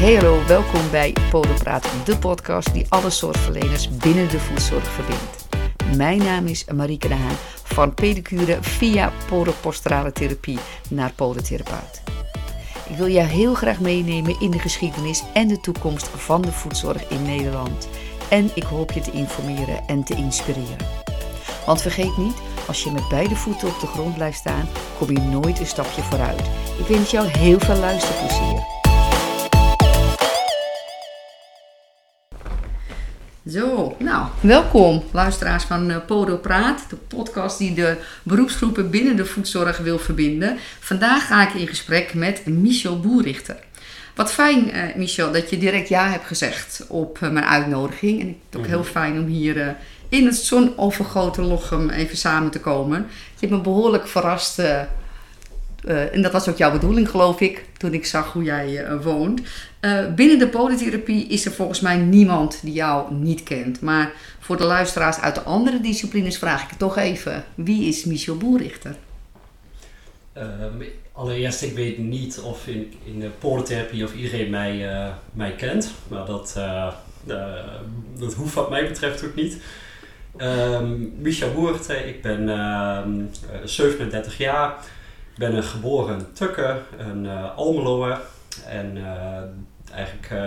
Hey hallo, welkom bij Podopraat, de podcast die alle zorgverleners binnen de voedzorg verbindt. Mijn naam is Marieke de Haan, van pedicure via podoposturale therapie naar podotherapeut. Ik wil jou heel graag meenemen in de geschiedenis en de toekomst van de voedzorg in Nederland. En ik hoop je te informeren en te inspireren. Want vergeet niet, als je met beide voeten op de grond blijft staan, kom je nooit een stapje vooruit. Ik wens jou heel veel luisterplezier. Zo, nou, welkom luisteraars van uh, Podo Praat, de podcast die de beroepsgroepen binnen de voedzorg wil verbinden. Vandaag ga ik in gesprek met Michel Boerichter. Wat fijn, uh, Michel, dat je direct ja hebt gezegd op uh, mijn uitnodiging. En ik vind het ook heel fijn om hier in het zonovergoten Lochem even samen te komen. Je hebt me behoorlijk verrast. Uh, en dat was ook jouw bedoeling, geloof ik, toen ik zag hoe jij uh, woont. Uh, binnen de podotherapie is er volgens mij niemand die jou niet kent. Maar voor de luisteraars uit de andere disciplines vraag ik het toch even. Wie is Michel Boerichter? allereerst, ik weet niet of in, in de podotherapie of iedereen mij, mij kent. Maar dat, dat hoeft wat mij betreft ook niet. Um, Michel Boerichter, ik ben 37 jaar ben een geboren Tukker, een Almeloer. En eigenlijk uh,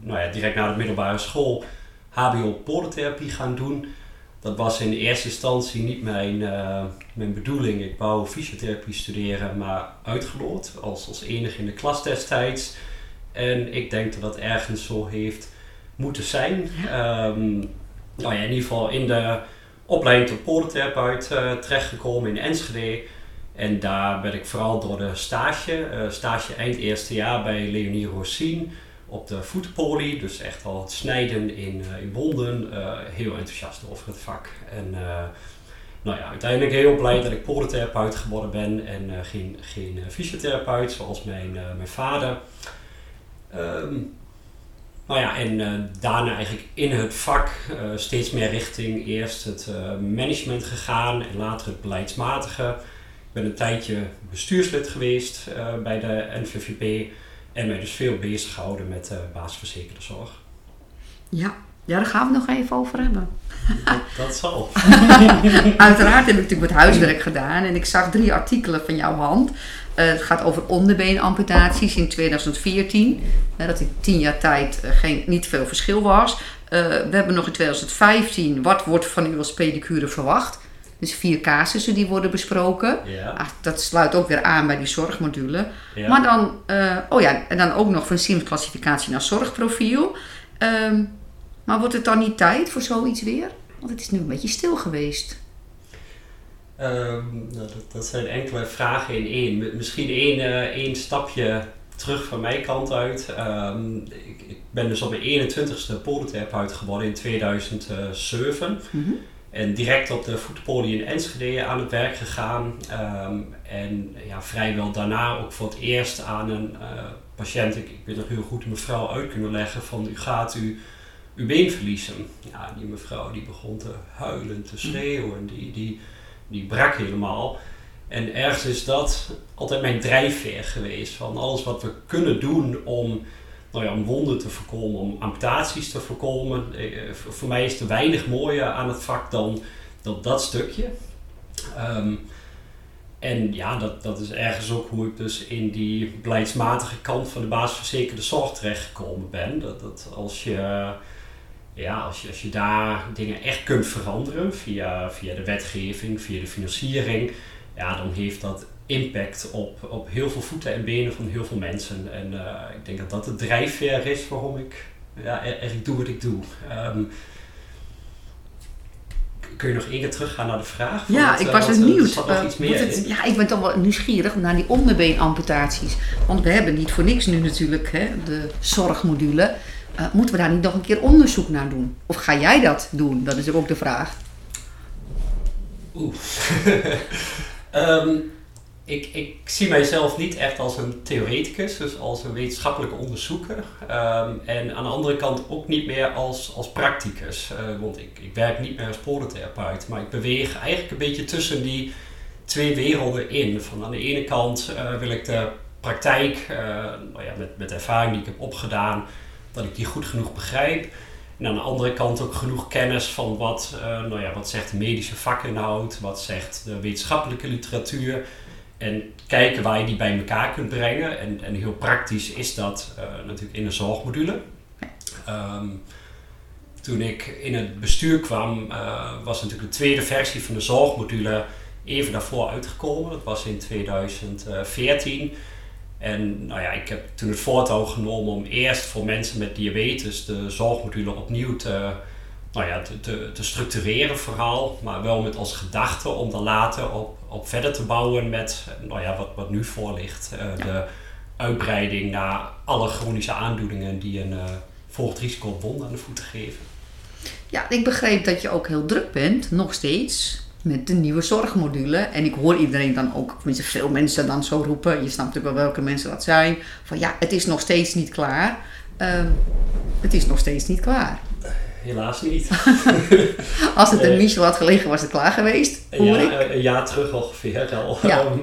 nou ja, direct na de middelbare school HBO podotherapie gaan doen. Dat was in eerste instantie niet mijn, mijn bedoeling. Ik wou fysiotherapie studeren, maar uitgeloot als, als enige in de klas destijds. En ik denk dat dat ergens zo heeft moeten zijn. Um, nou ja, in ieder geval in de opleiding tot podotherapeut terechtgekomen in Enschede. En daar ben ik vooral door de stage, uh, stage eind eerste jaar bij Leonie Rossien op de voetpolie. Dus echt al het snijden in, uh, in wonden. Uh, heel enthousiast over het vak. En nou ja, uiteindelijk heel blij dat ik podotherapeut geworden ben en geen, geen fysiotherapeut zoals mijn, mijn vader. Um, nou ja, en daarna eigenlijk in het vak steeds meer richting eerst het management gegaan en later het beleidsmatige ben een tijdje bestuurslid geweest uh, bij de NVVP en mij dus veel bezig gehouden met uh, basisverzekerde zorg. Ja. ja, daar gaan we het nog even over hebben. Dat, dat zal. Uiteraard heb ik natuurlijk wat huiswerk gedaan en ik zag drie artikelen van jouw hand. Uh, het gaat over onderbeenamputaties in 2014. dat in tien jaar tijd geen, niet veel verschil was. we hebben nog in 2015, wat wordt van u als pedicure verwacht? Dus vier casussen die worden besproken. Ja. Ach, dat sluit ook weer aan bij die zorgmodule. Ja. Maar dan, uh, oh ja, en dan ook nog van SIMS-classificatie naar zorgprofiel. Um, maar wordt het dan niet tijd voor zoiets weer? Want het is nu een beetje stil geweest. Um, nou, dat, dat, zijn enkele vragen in één. Misschien één, uh, één stapje terug van mijn kant uit. Um, ik, ik, ben dus op mijn 21ste podotherapeut geworden in 2007. Mm -hmm. En direct op de voetpolie in Enschede aan het werk gegaan. Um, en ja, vrijwel daarna ook voor het eerst aan een uh, patiënt, ik, ik weet nog heel goed, een mevrouw uit kunnen leggen van u gaat u uw been verliezen. Ja, die mevrouw die begon te huilen, te schreeuwen, die, die, die brak helemaal. En ergens is dat altijd mijn drijfveer geweest van alles wat we kunnen doen om nou ja, om wonden te voorkomen, om amputaties te voorkomen. Eh, voor mij is er weinig mooier aan het vak dan, dan dat stukje. Um, en ja, dat, dat is ergens ook hoe ik dus in die beleidsmatige kant van de basisverzekerde zorg terechtgekomen ben. Dat, dat als je, ja, als je, als je daar dingen echt kunt veranderen via, via de wetgeving, via de financiering, ja, dan heeft dat impact op, op heel veel voeten en benen van heel veel mensen. En uh, ik denk dat dat de drijfveer is waarom ik ja, eigenlijk doe wat ik doe. Um, kun je nog één keer teruggaan naar de vraag? Ja, ik was benieuwd. Uh, ja, ik ben toch wel nieuwsgierig naar die onderbeenamputaties. Want we hebben niet voor niks nu natuurlijk hè, de zorgmodule. Uh, moeten we daar niet nog een keer onderzoek naar doen? Of ga jij dat doen? Dat is ook de vraag. Oeh. um, ik, ik zie mijzelf niet echt als een theoreticus, dus als een wetenschappelijke onderzoeker. Um, en aan de andere kant ook niet meer als, als practicus. Uh, want ik, ik werk niet meer als podotherapeut, maar ik beweeg eigenlijk een beetje tussen die twee werelden in. Van aan de ene kant uh, wil ik de praktijk, nou ja, met, met ervaring die ik heb opgedaan, dat ik die goed genoeg begrijp. En aan de andere kant ook genoeg kennis van wat, nou ja, wat zegt de medische vakinhoud, wat zegt de wetenschappelijke literatuur. En kijken waar je die bij elkaar kunt brengen. En, en heel praktisch is dat natuurlijk in een zorgmodule. Ehm, toen ik in het bestuur kwam, uh, was natuurlijk de tweede versie van de zorgmodule even daarvoor uitgekomen. Dat was in 2014. En nou ja, ik heb toen het voortouw genomen om eerst voor mensen met diabetes de zorgmodule opnieuw te, nou ja, te, te, te structureren vooral. Maar wel met als gedachte om dan later op, op verder te bouwen met nou ja, wat, wat nu voor ligt. Uh, De uitbreiding naar alle chronische aandoeningen die een uh, volgt risico op wonden aan de voeten geven. Ja, ik begreep dat je ook heel druk bent, nog steeds, met de nieuwe zorgmodule. En ik hoor iedereen dan ook, tenminste veel mensen dan zo roepen, je snapt natuurlijk wel welke mensen dat zijn, van ja, het is nog steeds niet klaar. Uh, het is nog steeds niet klaar. Helaas niet. Als het een Michel had gelegen, was het klaar geweest, hoor ja, ik. Een jaar terug ongeveer al. Ja. Ehm,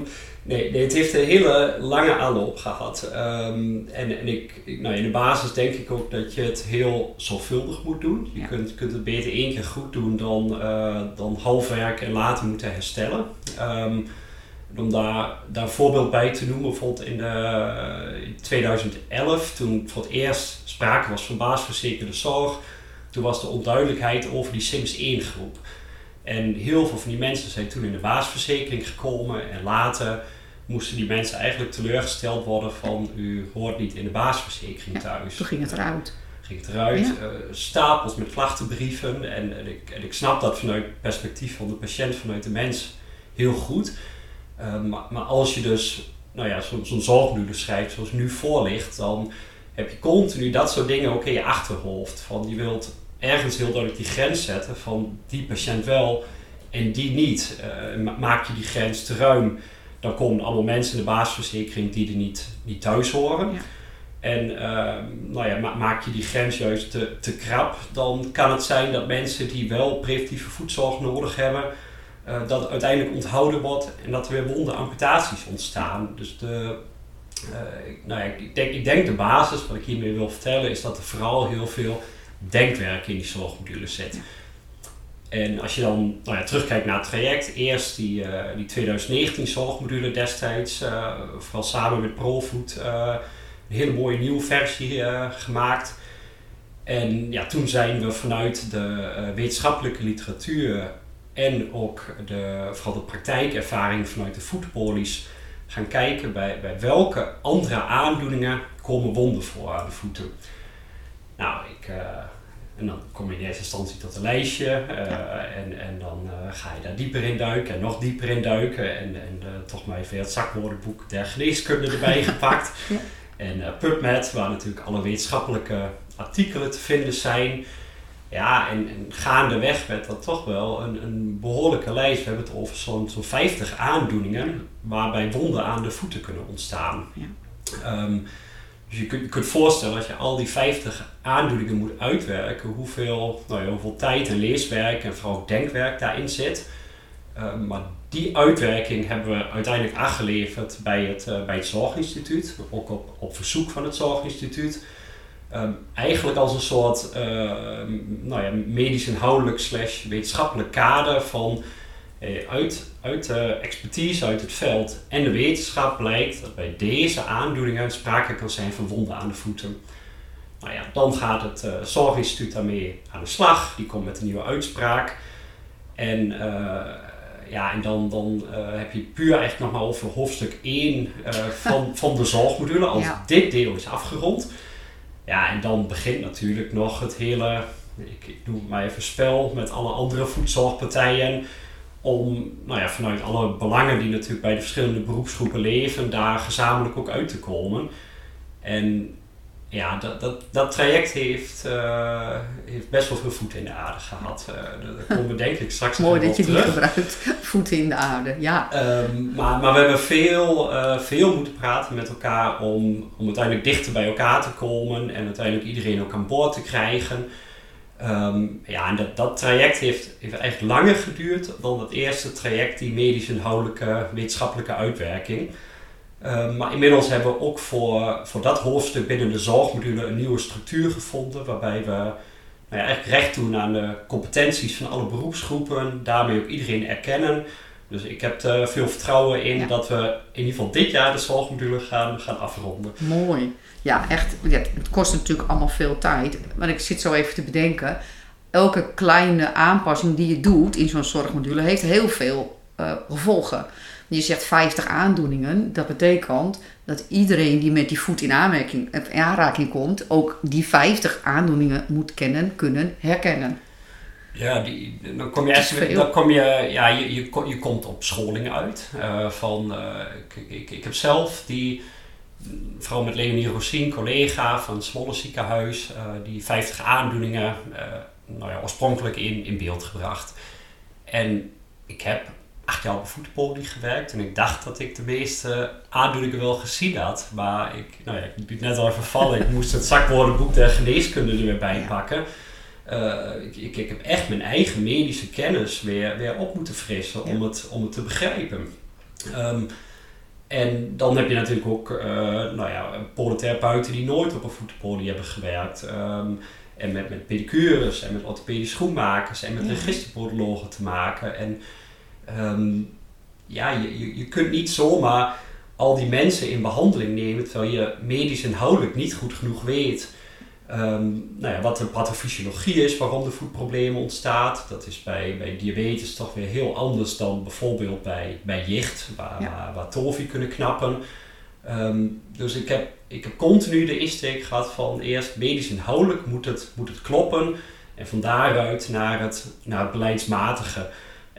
Nee, nee, het heeft een hele lange aanloop gehad. Ehm, en en ik, nou, in de basis denk ik ook dat je het heel zorgvuldig moet doen. Je kunt, kunt het beter één keer goed doen dan, uh, dan half werken en later moeten herstellen. Um, om daar, daar een voorbeeld bij te noemen, bijvoorbeeld in, de, in 2011, toen voor het eerst sprake was van baasverzekerde zorg, toen was de onduidelijkheid over die SIMS 1 groep. En heel veel van die mensen zijn toen in de baasverzekering gekomen en later moesten die mensen eigenlijk teleurgesteld worden van u hoort niet in de baasverzekering thuis. toen ging het eruit. Ging het eruit. Ja. Uh, stapels met klachtenbrieven. En, en, ik, en ik snap dat vanuit het perspectief van de patiënt, vanuit de mens, heel goed. Uh, maar, maar, als je dus nou ja, zo'n zo schrijft zoals nu voor ligt, dan heb je continu dat soort dingen ook in je achterhoofd. Van je wilt ergens heel duidelijk die grens zetten van die patiënt wel en die niet. Uh, maak je die grens te ruim, dan komen allemaal mensen in de basisverzekering die er niet, niet thuis horen. Ja. En uh, nou ja, maak je die grens juist te, te krap, dan kan het zijn dat mensen die wel preventieve voedzorg nodig hebben, uh, dat uiteindelijk onthouden wordt en dat er weer wonde amputaties ontstaan. Dus de, nou ja, ik, denk, ik denk de basis, wat ik hiermee wil vertellen, is dat er vooral heel veel denkwerk in die zorgmodules zit. En als je dan nou ja, terugkijkt naar het traject, eerst die, uh, die 2019 zorgmodule destijds, uh, vooral samen met ProFood, een hele mooie nieuwe versie gemaakt. En ja, toen zijn we vanuit de wetenschappelijke literatuur en ook de, vooral de praktijkervaring vanuit de voetpolies gaan kijken bij, bij welke andere aandoeningen komen wonden voor aan de voeten. Nou, ik, uh, en dan kom je in eerste instantie tot een lijstje uh, ja. en, en dan uh, ga je daar dieper in duiken en nog dieper in duiken. En, en toch maar even het zakwoordenboek der geneeskunde erbij gepakt. ja. En PubMed, waar natuurlijk alle wetenschappelijke artikelen te vinden zijn. Ja, en, en gaandeweg werd dat toch wel een, een behoorlijke lijst. We hebben het over zo'n zo'n 50 aandoeningen waarbij wonden aan de voeten kunnen ontstaan. Ja. Um, dus je kunt je kunt voorstellen als je al die 50 aandoeningen moet uitwerken, hoeveel, nou ja, hoeveel tijd en leeswerk en vooral denkwerk daarin zit. Uh, maar die uitwerking hebben we uiteindelijk aangeleverd bij het, uh, bij het Zorginstituut, ook op, op verzoek van het Zorginstituut. Um, eigenlijk als een soort uh, nou ja, medisch inhoudelijk slash wetenschappelijk kader van uit, uit de expertise uit het veld en de wetenschap blijkt dat bij deze aandoeningen sprake kan zijn van wonden aan de voeten. Nou ja, dan gaat het uh, Zorginstituut daarmee aan de slag. Die komt met een nieuwe uitspraak. En, uh, ja, en dan, dan uh, heb je puur eigenlijk nog maar over hoofdstuk 1 van, van de zorgmodule. Als ja. dit deel is afgerond. Ja, en dan begint natuurlijk nog het hele, ik, ik noem het maar even spel, met alle andere voedzorgpartijen om nou ja, vanuit alle belangen die natuurlijk bij de verschillende beroepsgroepen leven, daar gezamenlijk ook uit te komen. En ja, dat, dat, dat traject heeft, uh, heeft best wel veel voeten in de aarde gehad. Uh, daar komen we denk ik straks Mooi dat je terug. die gebruikt, voeten in de aarde, ja. Um, maar, maar we hebben veel, uh, veel moeten praten met elkaar om, om uiteindelijk dichter bij elkaar te komen en uiteindelijk iedereen ook aan boord te krijgen. Um, ja, en dat, dat traject heeft, heeft eigenlijk langer geduurd dan het eerste traject, die medisch inhoudelijke wetenschappelijke uitwerking. Ehm, maar inmiddels hebben we ook voor, voor dat hoofdstuk binnen de zorgmodule een nieuwe structuur gevonden, waarbij we nou ja, eigenlijk recht doen aan de competenties van alle beroepsgroepen, daarmee ook iedereen erkennen. Dus ik heb er veel vertrouwen in dat we in ieder geval dit jaar de zorgmodule gaan, gaan afronden. Mooi. Ja, echt. Ja, het kost natuurlijk allemaal veel tijd. Maar ik zit zo even te bedenken. Elke kleine aanpassing die je doet in zo'n zorgmodule heeft heel veel uh, gevolgen. Je zegt 50 aandoeningen. Dat betekent dat iedereen die met die voet in aanmerking, in aanraking komt, ook die 50 aandoeningen moet kennen, kunnen herkennen. Ja, die, dan kom je echt, dan kom je, ja, je, je, je komt op scholingen uit. Uh, van, uh, ik, ik, ik heb zelf die, vooral met Leonie Rosien, collega van het Zwolle ziekenhuis, uh, die 50 aandoeningen nou ja, oorspronkelijk in, in beeld gebracht. En ik heb acht jaar op een gewerkt en ik dacht dat ik de meeste aandoeningen wel gezien had. Maar ik, nou ja, ik liet net al even vallen. Ik moest het zakwoordenboek der geneeskunde er weer bij pakken. Uh, ik, ik, ik, heb echt mijn eigen medische kennis weer, weer op moeten frissen om, het, om het te begrijpen. Um, en dan heb je natuurlijk ook uh, nou ja, polytherapeuten die nooit op een voetpolie hebben gewerkt. Um, en met, met pedicures en met orthopedische schoenmakers en met ja. registerpodologen te maken. En um, ja, je, je, je kunt niet zomaar al die mensen in behandeling nemen terwijl je medisch inhoudelijk niet goed genoeg weet um, nou ja, wat de pathofysiologie is, waarom de voetproblemen ontstaan. Dat is bij, bij diabetes toch weer heel anders dan bijvoorbeeld bij, bij jicht, waar, ja. waar, waar kunnen knappen. Um, dus ik heb, ik heb continu de insteek gehad van eerst medisch inhoudelijk moet het, moet het kloppen en van daaruit naar het, naar het beleidsmatige.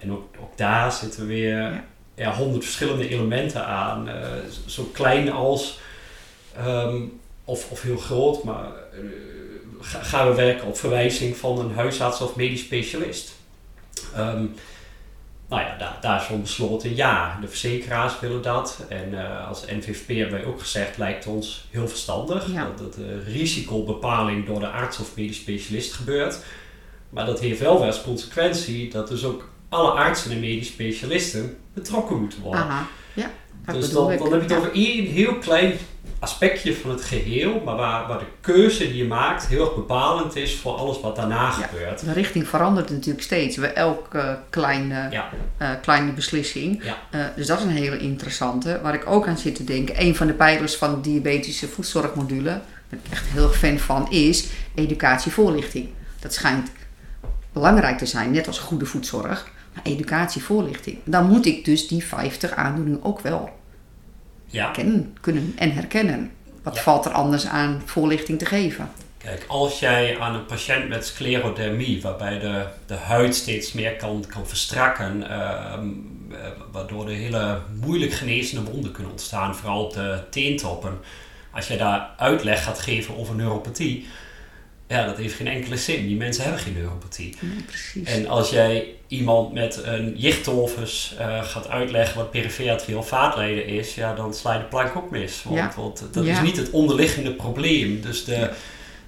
En ook, ook daar zitten weer ja. honderd verschillende elementen aan. Uh, zo klein als, um, of, of heel groot, maar uh, gaan we werken op verwijzing van een huisarts of medisch specialist. Um, nou ja, daar, daar is van besloten ja, de verzekeraars willen dat. En uh, als NVVP hebben wij ook gezegd, lijkt ons heel verstandig ja. dat de risicobepaling door de arts of medisch specialist gebeurt. Maar dat heeft wel weer als consequentie dat dus ook alle artsen en medisch specialisten betrokken moeten worden. Aha, ja, dus dan, dan heb je het over één heel klein aspectje van het geheel, maar waar, waar de keuze die je maakt heel erg bepalend is voor alles wat daarna ja, gebeurt. De richting verandert natuurlijk steeds bij elke kleine, ja. uh, kleine beslissing. Ja. Uh, dus dat is een hele interessante. Waar ik ook aan zit te denken, een van de pijlers van de diabetische voedzorgmodule, waar ik echt heel erg fan van, is educatievoorlichting. Dat schijnt belangrijk te zijn, net als goede voedzorg. Maar educatievoorlichting. Dan moet ik dus die 50 aandoeningen ook wel ja. kennen, kunnen en herkennen. Wat ja. valt er anders aan voorlichting te geven? Kijk, als jij aan een patiënt met sclerodermie, waarbij de, de huid steeds meer kan, kan verstrakken, uh, waardoor er hele moeilijk genezende wonden kunnen ontstaan, vooral op de teentoppen. Als jij daar uitleg gaat geven over neuropathie, ja, dat heeft geen enkele zin. Die mensen hebben geen neuropathie. En als jij iemand met een jichtolvus uh, gaat uitleggen wat perifere vaatlijden is, ja, dan sla je de plank ook mis. Want, ja. want dat ja. is niet het onderliggende probleem. Dus de,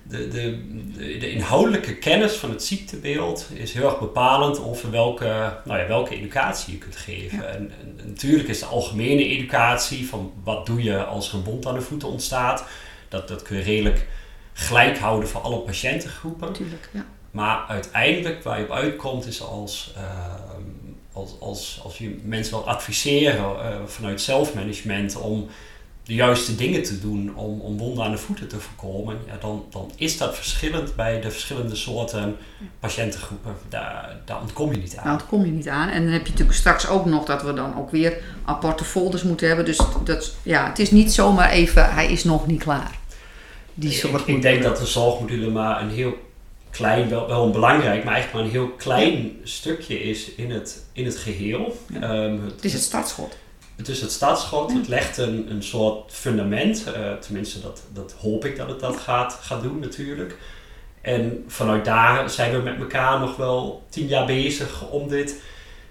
de, de, de, de, inhoudelijke kennis van het ziektebeeld is heel erg bepalend over welke, nou ja, welke educatie je kunt geven. En, en, natuurlijk is de algemene educatie van wat doe je als er een wond aan de voeten ontstaat, dat, dat kun je redelijk gelijk houden voor alle patiëntengroepen. Tuurlijk, ja. Maar uiteindelijk waar je op uitkomt is als, uh, als, als, als je mensen wil adviseren uh, vanuit zelfmanagement om de juiste dingen te doen om, om wonden aan de voeten te voorkomen, ja, dan, dan is dat verschillend bij de verschillende soorten patiëntengroepen. Daar, daar ontkom je niet aan. Daar ontkom je niet aan. En dan heb je natuurlijk straks ook nog dat we dan ook weer aparte folders moeten hebben. Dus dat, ja, het is niet zomaar even, hij is nog niet klaar. Die ik, ik denk dat de zorgmodule maar een heel klein, wel, wel een belangrijk, maar eigenlijk maar een heel klein ja. stukje is in het, in het geheel. Ja. Um, het, het, is het startschot. Het is het startschot. Ja. Het legt een, een soort fundament. Uh, tenminste, dat, dat hoop ik dat het dat gaat, gaat doen natuurlijk. En vanuit daar zijn we met elkaar nog wel tien jaar bezig om dit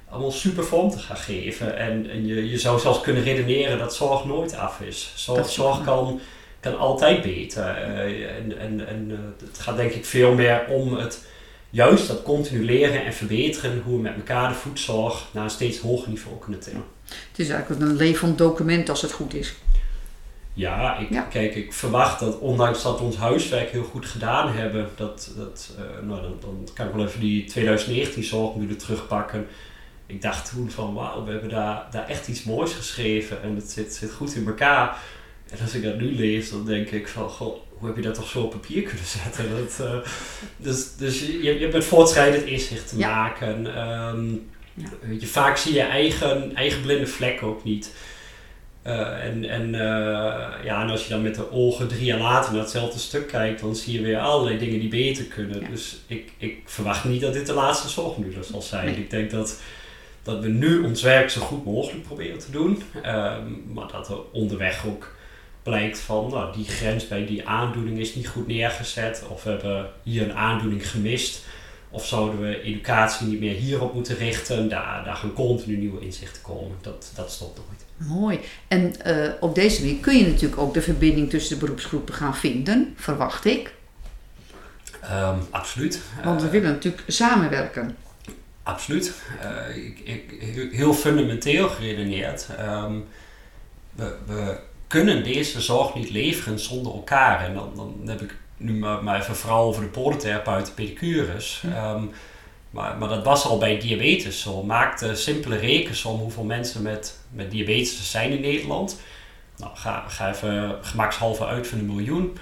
allemaal super vorm te gaan geven. En, en je, je zou zelfs kunnen redeneren dat zorg nooit af is. Zorg, zorg kan kan altijd beter. Uh, en en, en uh, het gaat denk ik veel meer om het juist dat continu leren en verbeteren hoe we met elkaar de voedzorg naar een steeds hoger niveau kunnen tillen. Het is eigenlijk een levend document als het goed is. Ja, ik, Ja. kijk, ik verwacht dat ondanks dat we ons huiswerk heel goed gedaan hebben, dat, dat, eh, nou, dan, dan kan ik wel even die 2019 zorgmodule terugpakken. Ik dacht toen van wauw, we hebben daar, daar echt iets moois geschreven en het zit, zit goed in elkaar. En als ik dat nu lees, dan denk ik van goh, hoe heb je dat toch zo op papier kunnen zetten? Dat, eh, dus dus je, je hebt met voortschrijdend inzicht te Ja. maken. Ja. weet je, vaak zie je eigen, eigen blinde vlek ook niet. Eh, en en eh, ja, en als je dan met de ogen drie jaar later naar hetzelfde stuk kijkt, dan zie je weer allerlei dingen die beter kunnen. Ja. Dus ik, ik verwacht niet dat dit de laatste zorgmodule zal zijn. Nee. Ik denk dat, dat we nu ons werk zo goed mogelijk proberen te doen, Ehm, maar dat er onderweg ook blijkt van nou, die grens bij die aandoening is niet goed neergezet, of we hebben hier een aandoening gemist. Of zouden we educatie niet meer hierop moeten richten? Daar, daar gaan continu nieuwe inzichten komen. Dat, dat stopt nooit. Mooi. En eh, op deze manier kun je natuurlijk ook de verbinding tussen de beroepsgroepen gaan vinden, verwacht ik. Ehm, absoluut. Want we Eh, willen natuurlijk samenwerken. Absoluut. Eh, ik, ik, heel- fundamenteel geredeneerd. ehm, we, we kunnen deze zorg niet leveren zonder elkaar. En dan, dan heb ik nu maar, maar even vooral over de podotherapeuten, pedicures. Ehm, maar, maar dat was al bij diabetes zo. Maak de simpele rekensom hoeveel mensen met, met diabetes er zijn in Nederland. Nou, ga, ga even gemakshalve uit van een miljoen.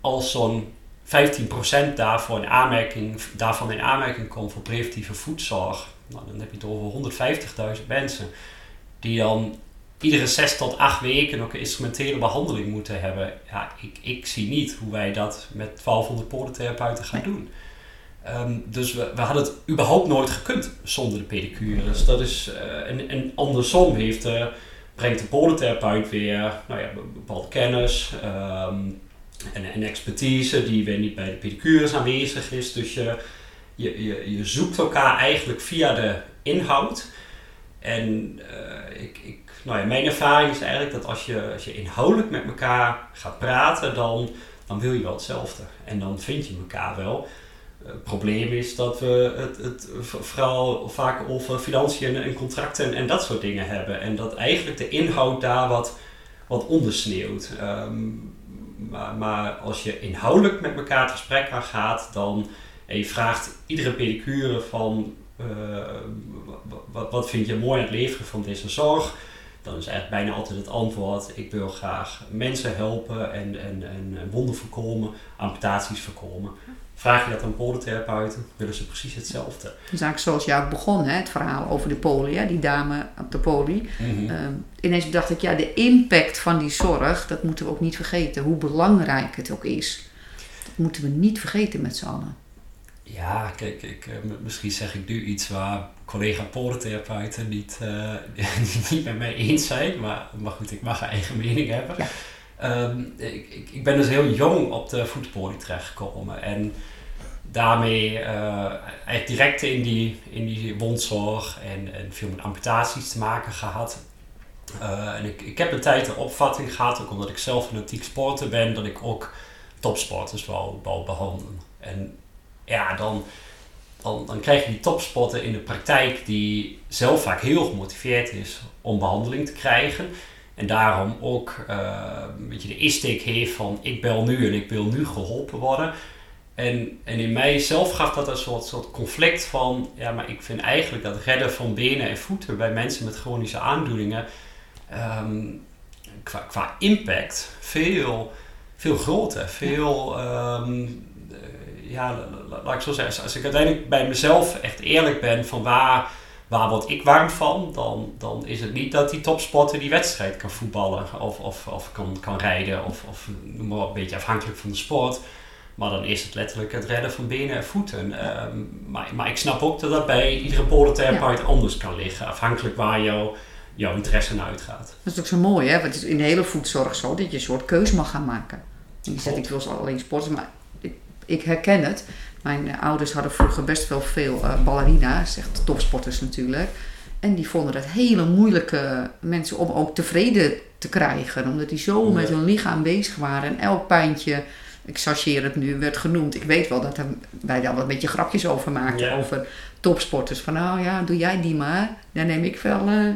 Als zo'n 15% daarvoor in aanmerking, daarvan in aanmerking komt voor preventieve voedzorg, nou, dan heb je het over 150.000 mensen die dan iedere 6 tot 8 weken ook een instrumentele behandeling moeten hebben. Ja, ik, ik zie niet hoe wij dat met 1200 podotherapeuten gaan Nee. doen. Ehm, dus we, we hadden het überhaupt nooit gekund zonder de pedicure. Dus dat is, eh, en, en andersom heeft, de brengt de podotherapeut weer nou ja, be- bepaalde kennis ehm, en, en expertise die weer niet bij de pedicures aanwezig is. Dus je, je, je, je zoekt elkaar eigenlijk via de inhoud. En eh, ik, ik, nou ja, mijn ervaring is eigenlijk dat als je, als je inhoudelijk met elkaar gaat praten, dan, dan wil je wel hetzelfde. En dan vind je elkaar wel. Het probleem is dat we het, het vooral vaak over financiën en contracten en, dat soort dingen hebben. En dat eigenlijk de inhoud daar wat, wat ondersneeuwt. Ehm, maar, maar als je inhoudelijk met elkaar het gesprek aan gaat, dan en je vraagt iedere pedicure van eh, wat, wat vind je mooi aan het leveren van deze zorg, dan is eigenlijk bijna altijd het antwoord: ik wil graag mensen helpen en, en, en, en wonden voorkomen, amputaties voorkomen. Vraag je dat aan podotherapeuten, willen ze precies hetzelfde. Dat is eigenlijk zoals ook begon, hè, het verhaal over de poli, hè, die dame op de poli. Ehm, ineens dacht ik, ja, de impact van die zorg, dat moeten we ook niet vergeten. Hoe belangrijk het ook is. Dat moeten we niet vergeten met z'n allen. Ja, kijk, ik, eh, misschien zeg ik nu iets waar collega podotherapeuten niet, eh, niet met mij eens zijn, maar, maar goed, ik mag een eigen mening hebben. Ja. Ehm, ik, ik, ik ben dus heel jong op de voetpolie terechtgekomen en daarmee eigenlijk direct in die, in die wondzorg en, en veel met amputaties te maken gehad. Eh, en ik, ik heb een tijd de opvatting gehad, ook omdat ik zelf fanatiek sporter ben, dat ik ook topsporters wou, wou behandelen. En ja, dan, dan, dan krijg je die topsporter in de praktijk die zelf vaak heel gemotiveerd is om behandeling te krijgen. En daarom ook eh, een beetje de insteek heeft van ik bel nu en ik wil nu geholpen worden. En, en in mij zelf gaf dat een soort, soort conflict van, ja, maar ik vind eigenlijk dat redden van benen en voeten bij mensen met chronische aandoeningen ehm, qua, impact veel, veel groter, veel, ehm, eh, ja, la- la- laat ik zo zeggen, als ik uiteindelijk bij mezelf echt eerlijk ben van waar, waar word ik warm van, dan, dan is het niet dat die topsporter die wedstrijd kan voetballen of, of, of kan, kan rijden of, of noem maar een beetje afhankelijk van de sport. Maar dan is het letterlijk het redden van benen en voeten. Ehm, maar, maar ik snap ook dat dat bij iedere podotherapeut anders kan liggen, afhankelijk waar jouw jouw interesse naar uitgaat. Dat is ook zo mooi, hè? Want het is in de hele voedzorg zo dat je een soort keuze mag gaan maken. En je zegt, ik wil alleen sporten, maar ik, herken het. Mijn eh, ouders hadden vroeger best wel veel eh, ballerina's, echt topsporters natuurlijk. En die vonden het hele moeilijke mensen om ook tevreden te krijgen. Omdat die zo Ja. met hun lichaam bezig waren. En elk pijntje, ik chargeer het nu, werd genoemd. Ik weet wel dat er, wij daar wel een beetje grapjes over maakten. Ja. Over topsporters. Van nou ja, doe jij die maar. Dan neem ik wel eh,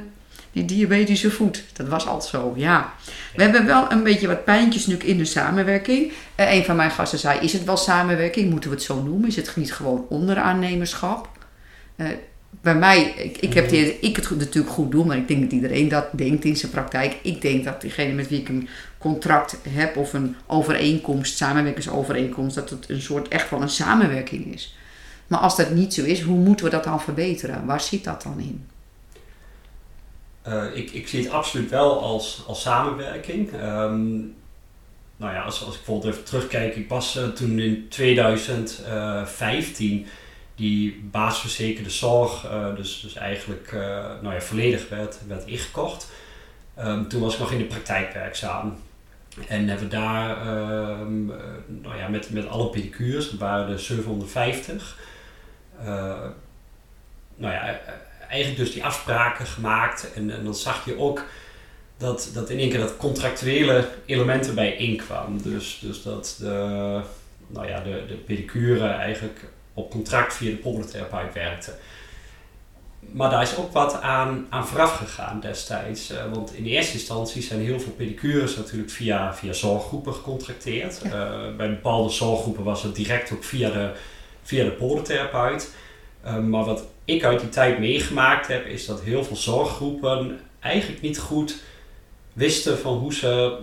die diabetische voet. Dat was altijd zo, ja. We hebben wel een beetje wat pijntjes nu in de samenwerking. Uh, een van mijn gasten zei, is het wel samenwerking? Moeten we het zo noemen? Is het niet gewoon onderaannemerschap? Uh, bij mij, ik, ik, heb mhm. die, ik het natuurlijk goed doe, maar ik denk dat iedereen dat denkt in zijn praktijk. Ik denk dat diegene met wie ik een contract heb of een overeenkomst, samenwerkingsovereenkomst, dat het een soort echt wel een samenwerking is. Maar als dat niet zo is, hoe moeten we dat dan verbeteren? Waar zit dat dan in? Uh, ik, ik zie het absoluut wel als, als samenwerking. Um, nou ja, als, als ik bijvoorbeeld even terugkijk, ik was uh, toen in 2015 die basisverzekerde zorg, uh, dus, dus eigenlijk nou ja, volledig werd, werd ingekocht. Um, toen was ik nog in de praktijk werkzaam. En hebben daar um, nou ja, met, met alle pedicures, dat waren er 750, nou ja, eigenlijk dus die afspraken gemaakt. En, en dan zag je ook dat, dat in één keer dat contractuele element erbij inkwam. Dus, dus dat de, nou ja, de, de pedicure eigenlijk op contract via de poldertherapeut werkte. Maar daar is ook wat aan, aan vooraf gegaan destijds. Uh, want in de eerste instantie zijn heel veel pedicures natuurlijk via, via zorggroepen gecontracteerd. Uh, bij bepaalde zorggroepen was het direct ook via de, via de. Uh, maar wat ik uit die tijd meegemaakt heb, is dat heel veel zorggroepen eigenlijk niet goed wisten van hoe ze,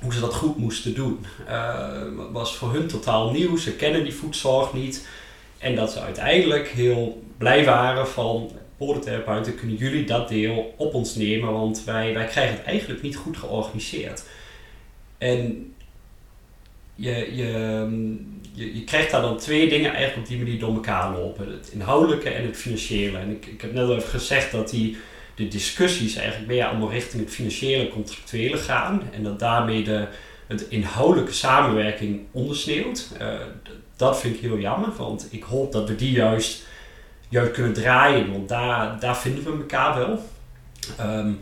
hoe ze dat goed moesten doen. Uh, was voor hun totaal nieuw, ze kennen die voedzorg niet. En dat ze uiteindelijk heel blij waren van poordentherapeuten, kunnen jullie dat deel op ons nemen, want wij, wij krijgen het eigenlijk niet goed georganiseerd. En je, je, je, krijgt daar dan twee dingen eigenlijk op die manier door elkaar lopen. Het inhoudelijke en het financiële. En ik, ik heb net al even gezegd dat die, de discussies eigenlijk meer allemaal richting het financiële contractuele gaan. En dat daarmee de het inhoudelijke samenwerking ondersneeuwt. Uh, dat vind ik heel jammer, want ik hoop dat we die juist, juist kunnen draaien. Want daar, daar vinden we elkaar wel. Um,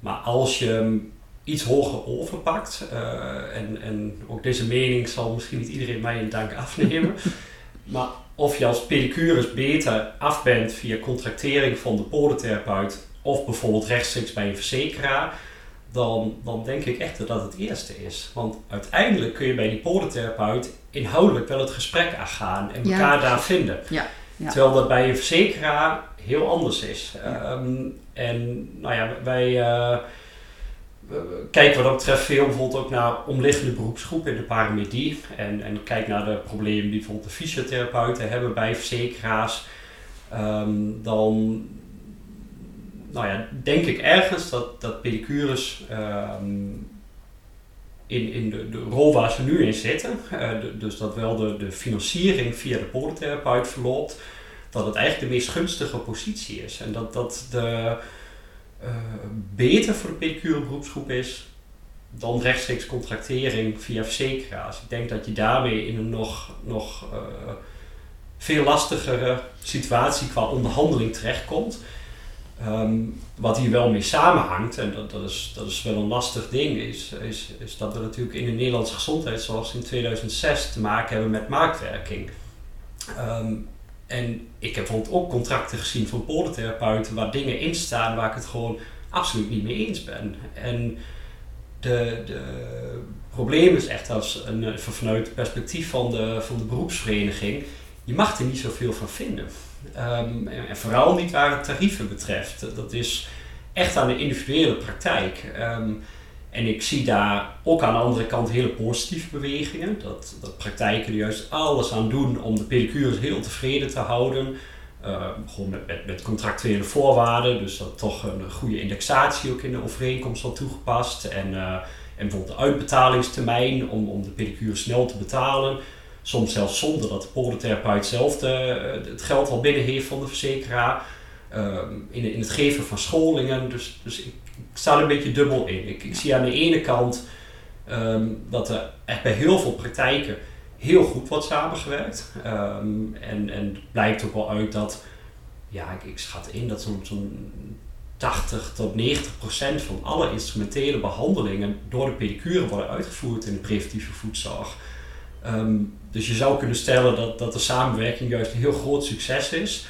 maar als je iets hoger overpakt. Uh, en, en ook deze mening zal misschien niet iedereen mij in dank afnemen. maar of je als pedicurus beter af bent via contractering van de podentherapeut of bijvoorbeeld rechtstreeks bij een verzekeraar, dan, dan denk ik echt dat het het eerste is. Want uiteindelijk kun je bij die podentherapeut inhoudelijk wel het gesprek aangaan en elkaar daar vinden. Ja. Ja. Terwijl dat bij een verzekeraar heel anders is. Um, en nou ja, wij. Uh, kijken wat dat betreft veel bijvoorbeeld ook naar omliggende beroepsgroepen in de paramedie. En, en kijk naar de problemen die bijvoorbeeld de fysiotherapeuten hebben bij verzekeraars. Um, dan nou ja, denk ik ergens dat, dat pedicures um, in, in de, rol waar ze nu in zitten, uh, dus dat wel de, de financiering via de polytherapeut verloopt, dat het eigenlijk de meest gunstige positie is. En dat, dat de, uh, beter voor de pedicure beroepsgroep is dan rechtstreeks contractering via verzekeraars. Ik denk dat je daarmee in een nog, nog uh, veel lastigere situatie qua onderhandeling terechtkomt. Um, wat hier wel mee samenhangt, en dat, dat, is, dat is wel een lastig ding, is, is, is dat we natuurlijk in de Nederlandse gezondheidszorg in 2006 te maken hebben met marktwerking. Um, en ik heb bijvoorbeeld ook contracten gezien van polentherapeuten waar dingen in staan waar ik het gewoon absoluut niet mee eens ben. En de, de probleem is echt als een, vanuit het perspectief van de, van de beroepsvereniging, je mag er niet zoveel van vinden. Um, en, vooral niet waar het tarieven betreft. Dat is echt aan de individuele praktijk. Um, en ik zie daar ook aan de andere kant hele positieve bewegingen. Dat, dat praktijken er juist alles aan doen om de pedicures heel tevreden te houden. Uh, gewoon met, met, contractuele voorwaarden. Dus dat toch een goede indexatie ook in de overeenkomst wordt toegepast. En, uh, en bijvoorbeeld de uitbetalingstermijn om, om de pedicure snel te betalen. Soms zelfs zonder dat de podotherapeut zelf de, het geld al binnen heeft van de verzekeraar. Uh, in, in het geven van scholingen. Dus, dus ik, ik sta er een beetje dubbel in. Ik, ik zie aan de ene kant um, dat er echt bij heel veel praktijken heel goed wordt samengewerkt. Um, en, en het blijkt ook wel uit dat, ja, ik, ik schat in dat zo'n zo'n 80 tot 90 procent van alle instrumentele behandelingen door de pedicure worden uitgevoerd in de preventieve voedzorg. Um, dus je zou kunnen stellen dat, dat de samenwerking juist een heel groot succes is.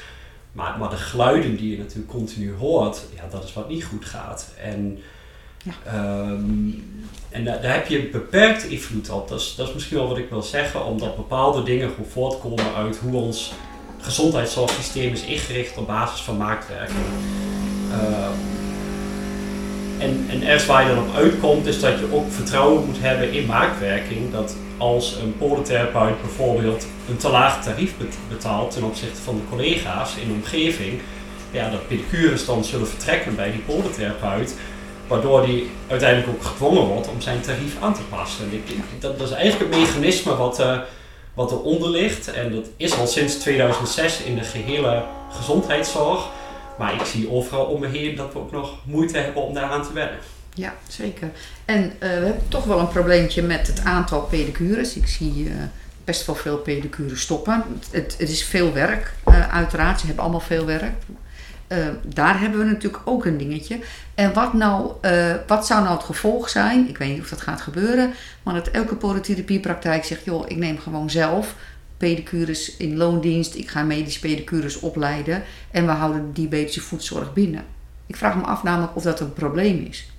Maar, maar de geluiden die je natuurlijk continu hoort, ja, dat is wat niet goed gaat. En, Ja. ehm, en daar, daar heb je beperkt invloed op. Dat is, dat is misschien wel wat ik wil zeggen, omdat bepaalde dingen gewoon voortkomen uit hoe ons gezondheidszorgsysteem is ingericht op basis van maakwerking. Ehm, en, en ergens waar je dan op uitkomt, is dat je ook vertrouwen moet hebben in maakwerking. Dat als een podotherapeut bijvoorbeeld een te laag tarief bet- betaalt ten opzichte van de collega's in de omgeving, ja, dat pedicures dan zullen vertrekken bij die podotherapeut, waardoor die uiteindelijk ook gedwongen wordt om zijn tarief aan te passen. Dat, dat is eigenlijk het mechanisme wat, eh wat eronder ligt. En dat is al sinds 2006 in de gehele gezondheidszorg. Maar ik zie overal om me heen dat we ook nog moeite hebben om daaraan te wennen. Ja, zeker. En eh, we hebben toch wel een probleempje met het aantal pedicures. Ik zie eh, best wel veel pedicures stoppen. Het, het is veel werk, eh, uiteraard. Ze hebben allemaal veel werk. Daar hebben we natuurlijk ook een dingetje. En wat, nou, wat zou nou het gevolg zijn? Ik weet niet of dat gaat gebeuren. Maar dat elke podotherapiepraktijk zegt... joh, ik neem gewoon zelf pedicures in loondienst. Ik ga medische pedicures opleiden. En we houden de diabetische voedzorg binnen. Ik vraag me af namelijk of dat een probleem is.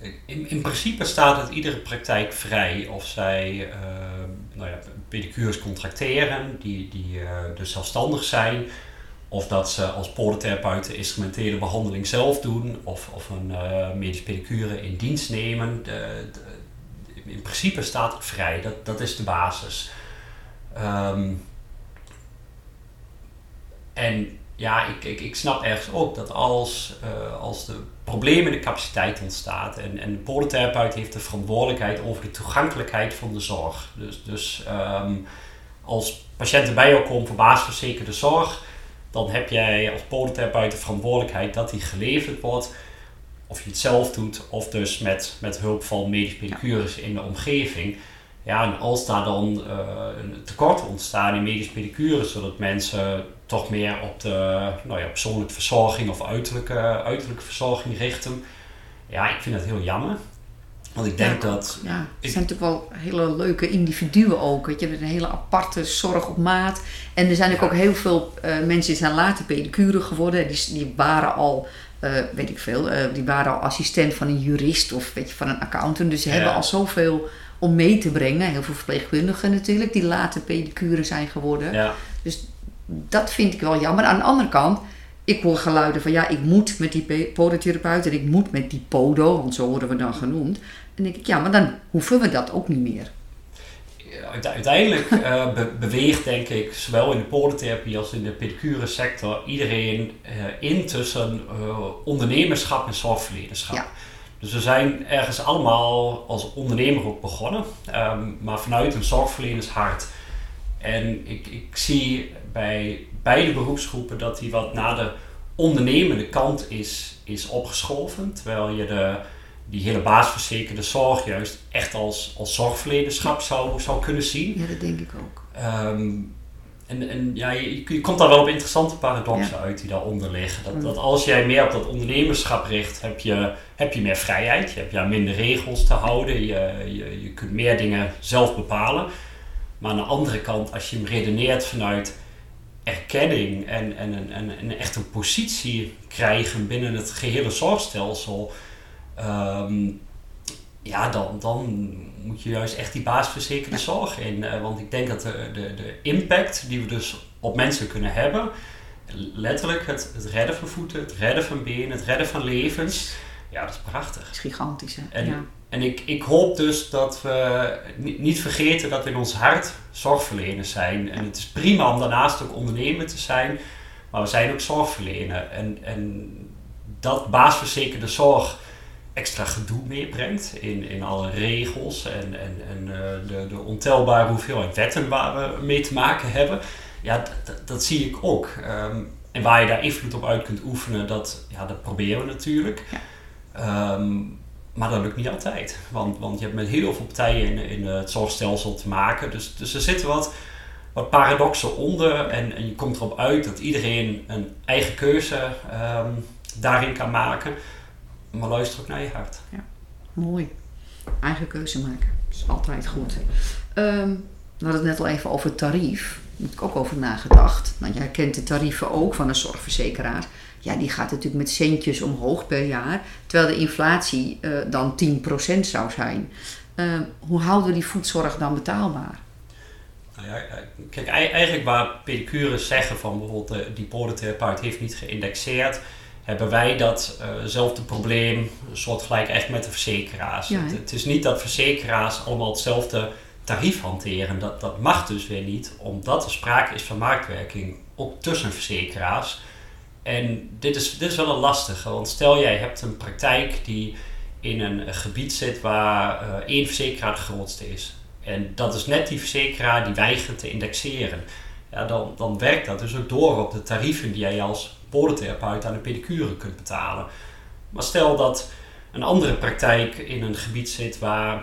In, in principe staat het iedere praktijk vrij of zij eh, nou ja, pedicures contracteren, die, die eh, dus zelfstandig zijn, of dat ze als podotherapeuten instrumentele behandeling zelf doen, of, of een medische pedicure in dienst nemen. In principe staat het vrij, dat, dat is de basis. Ehm, en ja, ik, ik, ik snap ergens ook dat als, als de probleem in de capaciteit ontstaat en, en de podotherapeut heeft de verantwoordelijkheid over de toegankelijkheid van de zorg. Dus, dus ehm, als patiënten bij jou komen voor basisverzekerde zorg, dan heb jij als podotherapeut de verantwoordelijkheid dat die geleverd wordt. Of je het zelf doet, of dus met, met hulp van medische pedicures in de omgeving. Ja, en als daar dan eh, een tekort ontstaan in medische pedicures, zodat mensen toch meer op de nou ja, persoonlijke verzorging of uiterlijke, uiterlijke verzorging richten. Ja, ik vind dat heel jammer. Want ik denk Ja, dat. Ja, het zijn natuurlijk wel hele leuke individuen ook. Weet je, met een hele aparte zorg op maat. En er zijn ook, Ja. ook heel veel eh, mensen die zijn later pedicure geworden. Die, die waren al, eh, weet ik veel, eh, die waren al assistent van een jurist of weet je, van een accountant. Dus ze Ja. hebben al zoveel om mee te brengen. Heel veel verpleegkundigen natuurlijk, die later pedicure zijn geworden. Ja, Dat vind ik wel jammer. Aan de andere kant, ik hoor geluiden van ja, ik moet met die pe- podotherapeut en ik moet met die podo, want zo worden we dan genoemd. En denk ik, ja, maar dan hoeven we dat ook niet meer. Uite- uiteindelijk eh, be- beweegt, denk ik, zowel in de podotherapie als in de pedicure sector iedereen eh, in tussen eh, ondernemerschap en zorgverlenerschap. Ja. Dus we zijn ergens allemaal als ondernemer ook begonnen, ehm, maar vanuit een zorgverlenershart. En ik, ik zie bij beide beroepsgroepen dat die wat naar de ondernemende kant is, is opgeschoven. Terwijl je de, die hele basisverzekerde zorg juist echt als, als zorgverlenerschap zou, zou kunnen zien. Ja, dat denk ik ook. Ehm, en en ja, je, je komt daar wel op interessante paradoxen Ja. uit die daaronder liggen. Dat, Mm. dat als jij meer op dat ondernemerschap richt, heb je, heb je meer vrijheid. Je hebt ja, minder regels te houden. Je, je, je kunt meer dingen zelf bepalen. Maar aan de andere kant, als je hem redeneert vanuit erkenning en, en, en, en, en echt een positie krijgen binnen het gehele zorgstelsel, ehm, ja, dan, dan moet je juist echt die basisverzekerde Ja. zorg in. Eh, want ik denk dat de, de, de impact die we dus op mensen kunnen hebben, letterlijk het, het redden van voeten, het redden van benen, het redden van levens, ja, dat is prachtig. Dat is gigantisch, hè? En- ja. En ik, ik hoop dus dat we ni- niet vergeten dat we in ons hart zorgverleners zijn. En het is prima om daarnaast ook ondernemer te zijn, maar we zijn ook zorgverlener. En, en dat basisverzekerde zorg extra gedoe meebrengt in, in alle regels en, en, en eh, de, de ontelbare hoeveelheid wetten waar we mee te maken hebben. Ja, dat zie ik ook. Ehm, en waar je daar invloed op uit kunt oefenen, dat, ja, dat proberen we natuurlijk. Ja. Ehm, maar dat lukt niet altijd. Want, want je hebt met heel veel partijen in, in het zorgstelsel te maken. Dus, dus er zitten wat, wat paradoxen onder. En, en je komt erop uit dat iedereen een eigen keuze ehm, daarin kan maken. Maar luister ook naar je hart. Mooi. Eigen keuze maken. Is altijd goed. Ehm, we hadden het net al even over tarief. Daar heb ik ook over nagedacht. Nou, jij kent de tarieven ook van een zorgverzekeraar. Ja, die gaat natuurlijk met centjes omhoog per jaar. Terwijl de inflatie uh, dan 10% zou zijn. Uh, hoe houden we die voedzorg dan betaalbaar? Nou ja, kijk, eigenlijk waar pedicures zeggen van bijvoorbeeld die porentherapeut heeft niet geïndexeerd, hebben wij datzelfde uh probleem, soortgelijk echt met de verzekeraars. Ja, het, het, is niet dat verzekeraars allemaal hetzelfde tarief hanteren. Dat, dat mag dus weer niet, omdat er sprake is van marktwerking, ook tussen verzekeraars. En dit is, dit is wel een lastige, want stel jij hebt een praktijk die in een gebied zit waar uh, één verzekeraar de grootste is. En dat is net die verzekeraar die weigert te indexeren. Ja, dan, dan werkt dat dus ook door op de tarieven die jij als podotherapeut aan de pedicure kunt betalen. Maar stel dat een andere praktijk in een gebied zit waar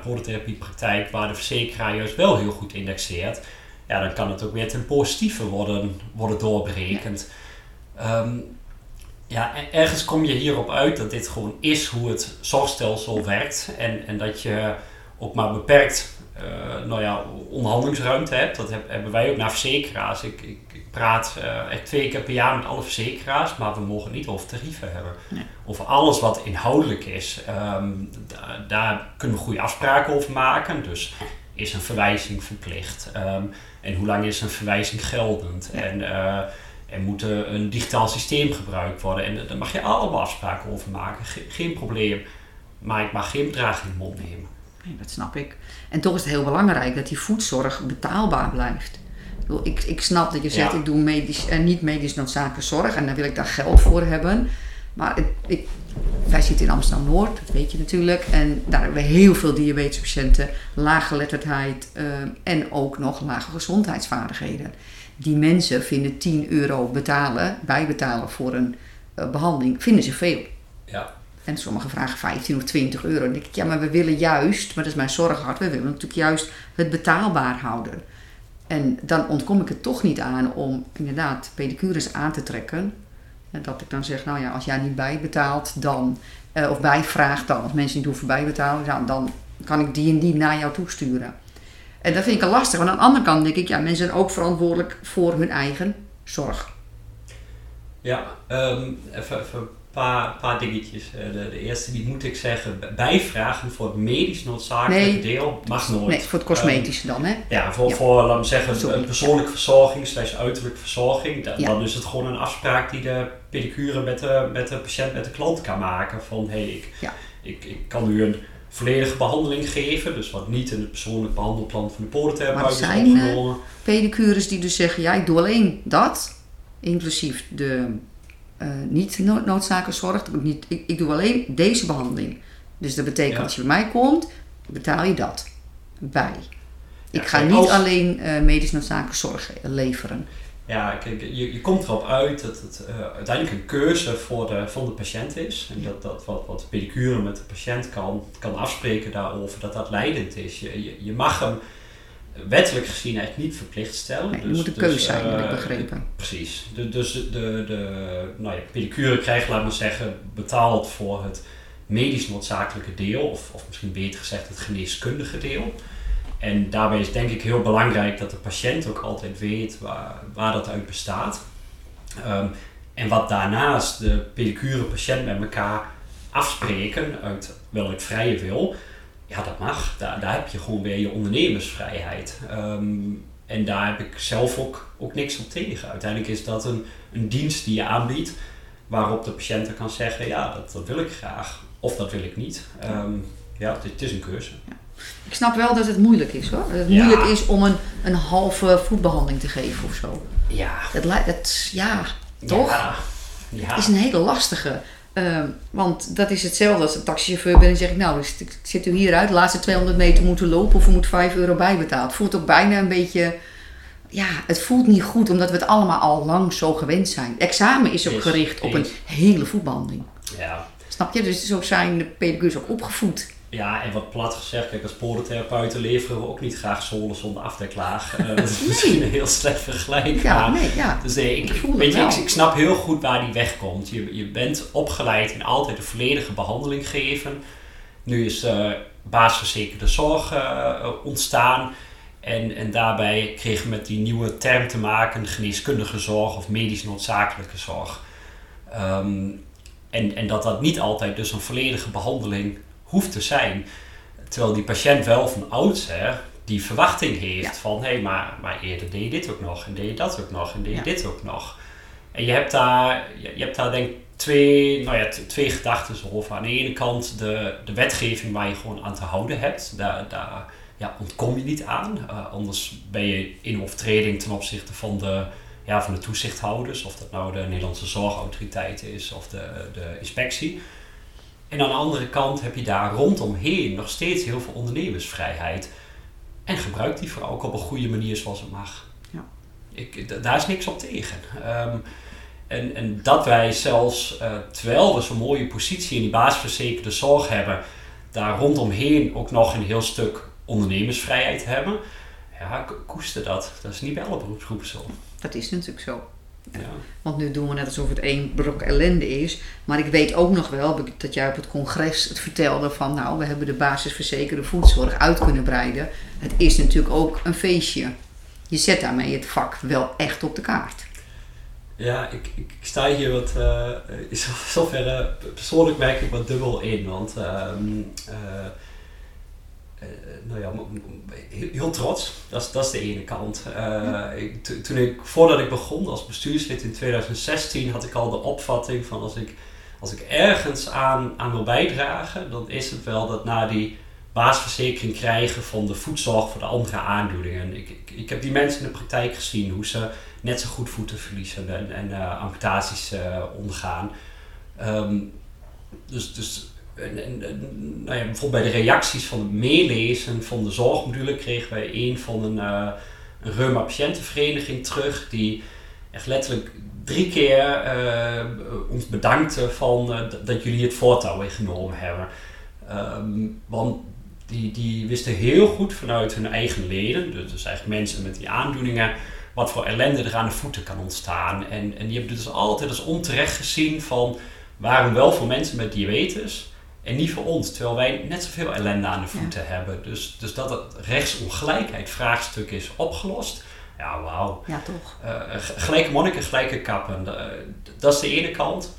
praktijk waar de verzekeraar juist wel heel goed indexeert, ja, dan kan het ook weer ten positieve worden, worden doorberekend. Ja. Um, ja, ergens kom je hierop uit dat dit gewoon is hoe het zorgstelsel werkt en, en dat je ook maar beperkt uh, nou ja, onderhandelingsruimte hebt. Dat hebben wij ook naar verzekeraars. Ik, ik, ik praat uh, echt twee keer per jaar met alle verzekeraars, maar we mogen niet over tarieven hebben. Nee. Over alles wat inhoudelijk is, um, daar kunnen we goede afspraken over maken. Dus is een verwijzing verplicht? Um, en hoe lang is een verwijzing geldend? En, uh, en moet er een digitaal systeem gebruikt worden? En daar mag je allemaal afspraken over maken. Ge geen probleem. Maar ik mag geen bedrag in de mond nemen. Nee, dat snap ik. En toch is het heel belangrijk dat die voedzorg betaalbaar blijft. Ik, ik snap dat je zegt, Ja. ik doe medisch en niet medisch noodzakelijke zorg en dan wil ik daar geld voor hebben. Maar het, ik, wij zitten in Amsterdam-Noord, dat weet je natuurlijk. En daar hebben we heel veel diabetespatiënten, lage geletterdheid eh, en ook nog lage gezondheidsvaardigheden. Die mensen vinden 10 euro betalen, bijbetalen voor een eh, behandeling, vinden ze veel. Ja. En sommigen vragen 15 of 20 euro. Dan denk ik, ja, maar we willen juist, maar dat is mijn zorghart, we willen natuurlijk juist het betaalbaar houden. En dan ontkom ik het toch niet aan om inderdaad pedicures aan te trekken. Dat ik dan zeg, nou ja, als jij niet bijbetaalt, dan, eh, of bijvraagt dan, als mensen niet hoeven bijbetalen, ja, dan kan ik die en die naar jou toesturen. En dat vind ik een lastig. Want aan de andere kant denk ik, ja, mensen zijn ook verantwoordelijk voor hun eigen zorg. Ja, um, even, paar, paar dingetjes. Uh, de, de, eerste die moet ik zeggen, bijvragen voor het medisch noodzakelijke Nee. deel mag nooit. Nee, voor het cosmetische dan, hè? Ja, voor, Ja. voor laten we zeggen, Sorry. een persoonlijke verzorging, slash uiterlijke verzorging. Dan, Ja. dan is het gewoon een afspraak die de pedicure met de, met de patiënt, met de klant kan maken. Van, hé, hey, ik, Ja. ik, ik kan u een volledige behandeling geven. Dus wat niet in het persoonlijk behandelplan van de podotherapeut Maar is zijn, eh, opgenomen. pedicures die dus zeggen, ja, ik doe alleen dat, inclusief de eh, niet no- noodzakelijke zorg. Ik, niet, ik, ik doe alleen deze behandeling. Dus dat betekent Ja. als je bij mij komt, betaal je dat bij. Ik ga kijk, niet als- alleen eh, medisch noodzakelijke zorg leveren. Ja, kijk, je, je komt erop uit dat het eh, uiteindelijk een keuze voor de, van de patiënt is. En dat, dat wat, wat de pedicure met de patiënt kan, kan afspreken daarover, dat dat leidend is. Je, je, je mag hem wettelijk gezien eigenlijk niet verplicht stellen. Nee, dus, moet een dus, keuze zijn, heb ik eh, begrepen. Precies. De, dus de, de, de nou ja, pedicure krijgt, laat maar zeggen, betaald voor het medisch noodzakelijke deel. Of, of misschien beter gezegd het geneeskundige deel. En daarbij is denk ik heel belangrijk dat de patiënt ook altijd weet waar, waar dat uit bestaat. Um, en wat daarnaast de pedicure patiënt met elkaar afspreken uit wel uit vrije wil, ja dat mag. Daar, daar heb je gewoon weer je ondernemersvrijheid. Um, en daar heb ik zelf ook, ook niks op tegen. Uiteindelijk is dat een, een dienst die je aanbiedt waarop de patiënt kan zeggen, ja dat, dat wil ik graag of dat wil ik niet. Um, ja, het, het is een keuze. Ik snap wel dat het moeilijk is hoor. Dat het Ja. moeilijk is om een, een halve voetbehandeling te geven of zo. Ja, Dat, dat, ja, toch? Ja, ja. Het is een hele lastige. Ehm, want dat is hetzelfde als een taxichauffeur ben en zeg ik, nou, dus ik zit u hieruit, de laatste 200 meter moeten lopen of u moet 5 euro bijbetaald. Voelt ook bijna een beetje, ja, het voelt niet goed omdat we het allemaal al lang zo gewend zijn. Het examen is ook gericht op een hele voetbehandeling. ja. Snap je? Dus zo zijn de pedicures ook opgevoed. Ja, en wat plat gezegd, kijk, als podotherapeuten leveren we ook niet graag zolen zonder afdeklaag. Uh, dat is misschien een heel slecht vergelijk. Ja, nee, ja. Dus nee, ik, weet je, ik, ik snap heel goed waar die wegkomt. Je, je bent opgeleid in altijd de volledige behandeling geven. Nu is uh, baasverzekerde zorg uh, ontstaan. En, en daarbij kregen we met die nieuwe term te maken, geneeskundige zorg of medisch noodzakelijke zorg. Ehm, en, en dat dat niet altijd dus een volledige behandeling hoeft te zijn. Terwijl die patiënt wel van oudsher die verwachting heeft van hé, hey, maar, maar eerder deed je dit ook nog en deed je dat ook nog en deed je dit ook nog. En je hebt daar, je, je hebt daar denk ik twee, nou ja, twee gedachten over. Aan de ene kant de, de wetgeving waar je gewoon aan te houden hebt. Daar, daar ja, ontkom je niet aan. Uh, anders ben je in overtreding ten opzichte van de, ja, van de toezichthouders. Of dat nou de Nederlandse Zorgautoriteit is of de, de inspectie. En aan de andere kant heb je daar rondomheen nog steeds heel veel ondernemersvrijheid. En gebruik die vooral ook op een goede manier zoals het mag. Ja. Ik, daar is niks op tegen. Um, en, en dat wij zelfs, uh, terwijl we zo'n mooie positie in die basisverzekerde zorg hebben, daar rondomheen ook nog een heel stuk ondernemersvrijheid hebben. Ja, koester dat. Dat is niet bij alle beroepsgroepen zo. Dat is natuurlijk zo. Ja. Want nu doen we net alsof het één brok ellende is. Maar ik weet ook nog wel dat jij op het congres het vertelde van nou, we hebben de basisverzekerde voedzorg uit kunnen breiden. Het is natuurlijk ook een feestje. Je zet daarmee het vak wel echt op de kaart. Ja, ik, ik, sta hier wat, uh, in zoverre persoonlijk merk ik wat dubbel in. Want uh, uh, nou ja, heel, trots, dat is, dat is de ene kant. Ik, toen ik, voordat ik begon als bestuurslid in 2016 had ik al de opvatting van als ik, als ik ergens aan, aan wil bijdragen, dan is het wel dat na die basisverzekering krijgen van de voedzorg voor de andere aandoeningen. Ik, ik, heb die mensen in de praktijk gezien, hoe ze net zo goed voeten verliezen en, en uh, amputaties uh, ondergaan. Um, dus dus en, nou bijvoorbeeld bij de reacties van het meelezen van de zorgmodule kregen wij een van een, een reuma patiëntenvereniging terug die echt letterlijk drie keer ons bedankte van dat jullie het voortouw ingenomen hebben. Um, want die, die wisten heel goed vanuit hun eigen leden, dus, dus eigenlijk mensen met die aandoeningen, wat voor ellende er aan de voeten kan ontstaan. En, en die hebben dus altijd als onterecht gezien van waarom wel voor mensen met diabetes en niet voor ons, terwijl wij net zoveel ellende aan de voeten hebben. Dus, dus dat het rechtsongelijkheid vraagstuk is opgelost. Ja, wauw. Ja, toch. Uh, gelijke monniken, gelijke kappen. Uh, dat is de ene kant.